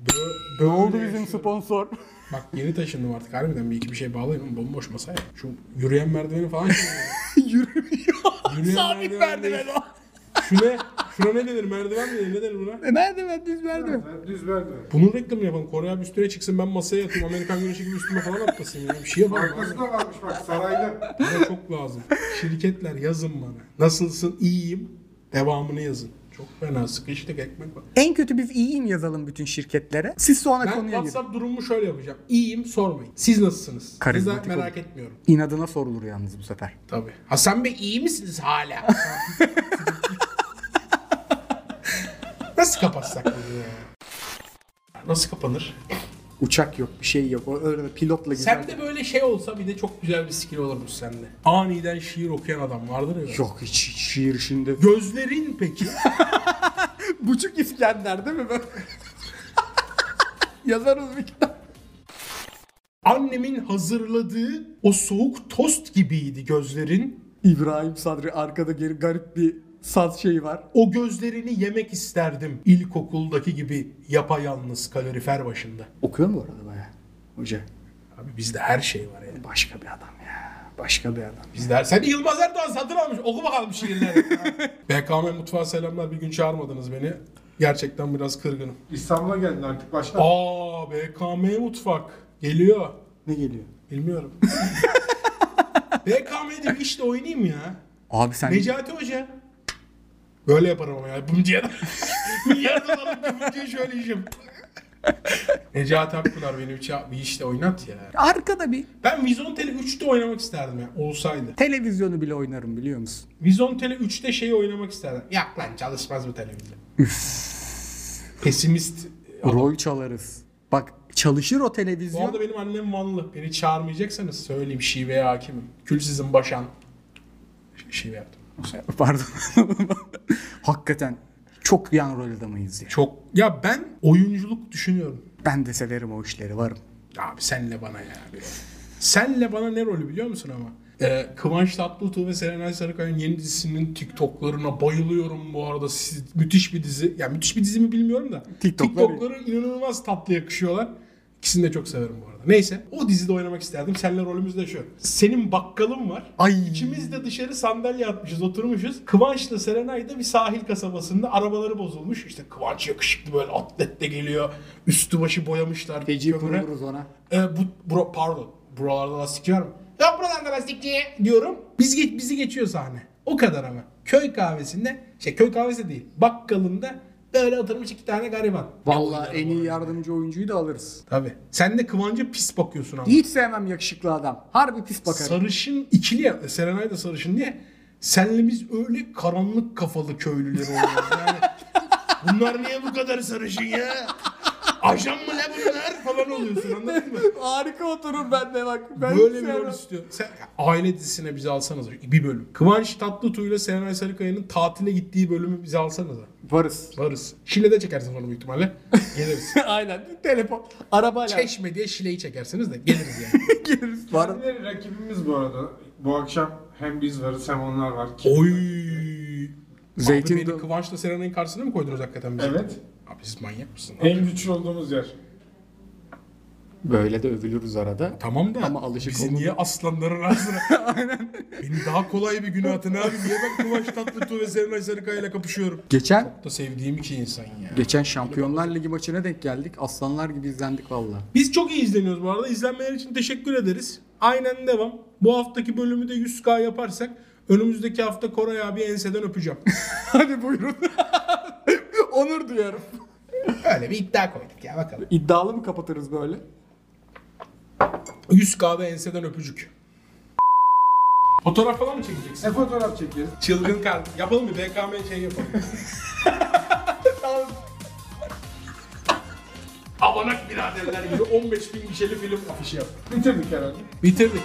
Bö-
Ne oldu
böyle
bizim
yaşıyorum.
sponsor?
Bak yeni taşındım artık harbiden bir iki bir şey bağlayayım ama bomboş masaya. Şu yürüyen merdiveni falan
Yürümüyor.
Yürüyen
Sabit
merdiven
merdiven o.
Şu ne? Şuna ne denir? Merdiven mi denir? Ne denir buna?
Merdiven düz merdiven.
Ha, Düz verdi.
Bunun reklamını yapalım. Kore abi üstüne çıksın ben masaya yatayım. Amerikan güneşi gibi üstüme falan atlasın ya. Bir şey yapalım.
Arkası da varmış bak sarayda.
Bana çok lazım. Şirketler yazın bana. Nasılsın? İyiyim. Devamını yazın. Çok fena sıkıştık ekmek var.
En kötü biz iyiyim yazalım bütün şirketlere. Siz sonra
Ben
konuya girin.
WhatsApp durumumu şöyle yapacağım. İyiyim sormayın. Siz nasılsınız?
Karizmatik
merak
olun.
etmiyorum.
İnadına sorulur yalnız bu sefer.
Tabii. Hasan Bey iyi misiniz hala? Nasıl kapatsak bunu ya? Nasıl kapanır?
Uçak yok, bir şey yok. O öyle pilotla güzel.
Sen de böyle şey olsa bir de çok güzel bir skill olurmuş sende. Aniden şiir okuyan adam vardır ya.
Yok hiç hiç şiir şimdi.
Gözlerin peki?
Buçuk İskender değil mi böyle? Yazarız bir kitap.
Annemin hazırladığı o soğuk tost gibiydi gözlerin.
İbrahim Sadri arkada geri garip bir saz şeyi var.
O gözlerini yemek isterdim. İlkokuldaki gibi yapayalnız kalorifer başında.
Okuyor mu bu arada baya? Hoca.
Abi bizde her şey var ya.
Başka bir adam ya. Başka bir adam.
Bizde her... Sen Yılmaz Erdoğan satın almış. Oku bakalım şiirleri. BKM mutfağa selamlar. Bir gün çağırmadınız beni. Gerçekten biraz kırgınım.
İstanbul'a geldin artık başla.
Aa BKM mutfak. Geliyor.
Ne geliyor?
Bilmiyorum. BKM'de bir işte oynayayım ya.
Abi sen
Necati Hoca. Böyle yaparım ama ya. Bumcuya da. Dolarlık bir bumcuyu şöyle yiyeceğim. Necati Akpınar beni bir, bir işte oynat ya.
arkada bir
Ben Vizontele 3'te oynamak isterdim ya. Olsaydı.
televizyonu bile oynarım biliyor musun?
Vizontele 3'te şeyi oynamak isterdim. Yak lan çalışmaz bu televizyon. Pesimist.
Rol çalarız. Bak çalışır o
Bu
televizyon.
arada benim annem Vanlı. Beni çağırmayacaksanız söyleyeyim şiveye hakimim. Kül sizin başan. Şive yaptım.
Pardon. Hakikaten çok yan rol adamıyız ya.
Çok. Ya ben oyunculuk düşünüyorum.
Ben de severim o işleri varım.
Abi senle bana ya. Senle bana ne rolü biliyor musun ama? Ee, Kıvanç Tatlıtuğ ve Serenay Sarıkaya'nın yeni dizisinin TikTok'larına bayılıyorum bu arada. Siz, müthiş bir dizi. Ya müthiş bir dizi mi bilmiyorum da.
TikTok'ları-
TikTok'ları inanılmaz tatlı yakışıyorlar. İkisini de çok severim bu arada. Neyse o dizide oynamak isterdim. Seninle rolümüz de şu. Senin bakkalın var.
Ay.
İkimiz de dışarı sandalye atmışız oturmuşuz. Kıvanç'la Serenay da bir sahil kasabasında arabaları bozulmuş. İşte Kıvanç yakışıklı böyle atletle geliyor. Üstü başı boyamışlar.
Feci
kömüre.
ona.
E, bu, bura, pardon. Buralarda lastikçi var mı? Yok buralarda lastikçi diyorum. Biz geç, bizi geçiyor sahne. O kadar ama. Köy kahvesinde, şey köy kahvesi değil. Bakkalında böyle oturmuş iki tane gariban.
Vallahi en iyi yardımcı oyuncuyu da alırız.
Tabii. Sen de Kıvanç'a pis bakıyorsun ama.
Hiç sevmem yakışıklı adam. Harbi pis bakarım.
Sarışın ikili ya. Serenay da sarışın diye. Senle biz öyle karanlık kafalı köylüler oluyoruz. Yani bunlar niye bu kadar sarışın ya? Ajan mı ne bunlar falan oluyorsun anladın mı?
Harika oturur ben de bak. Ben
Böyle bir rol
sevmem.
istiyor. Sen, aile dizisine bizi alsanız bir bölüm. Kıvanç Tatlıtuğ ile Serenay Sarıkaya'nın tatile gittiği bölümü bize alsanız.
Varız.
Varız. Şile'de çekersin onu büyük ihtimalle. Geliriz.
Aynen. Telefon. Arabayla.
Çeşme diye Şile'yi çekersiniz de geliriz yani.
Geliriz. Var.
Kendileri rakibimiz bu arada. Bu akşam hem biz varız hem onlar var.
Oy.
Zeytin
Abi beni Kıvanç'la Serenay'ın karşısına mı koydunuz hakikaten bizi?
Evet.
Abi siz manyak mısın?
En güçlü olduğumuz yer.
Böyle de övülürüz arada.
Tamam da
Ama alışık
bizi
olmadı.
niye aslanların arasına? Aynen. Beni daha kolay bir güne atın abi. Niye ben Kıvanç Tatlıtuğ ve Serenay Sarıkaya ile kapışıyorum?
Geçen
Çok da sevdiğim iki insan ya.
geçen Şampiyonlar Ligi maçına denk geldik. Aslanlar gibi izlendik valla.
Biz çok iyi izleniyoruz bu arada. İzlenmeler için teşekkür ederiz. Aynen devam. Bu haftaki bölümü de 100k yaparsak önümüzdeki hafta Koray abi enseden öpeceğim.
Hadi buyurun. Onur duyarım.
Öyle bir iddia koyduk ya bakalım.
İddialı mı kapatırız böyle?
100k'da enseden öpücük. Fotoğraf falan mı çekeceksin?
Ne fotoğraf çekeriz?
Çılgın kar. Yapalım mı? BKM şey yapalım. Avanak biraderler gibi 15 bin kişili film afişi yap.
Bitirdik herhalde.
Bitirdik.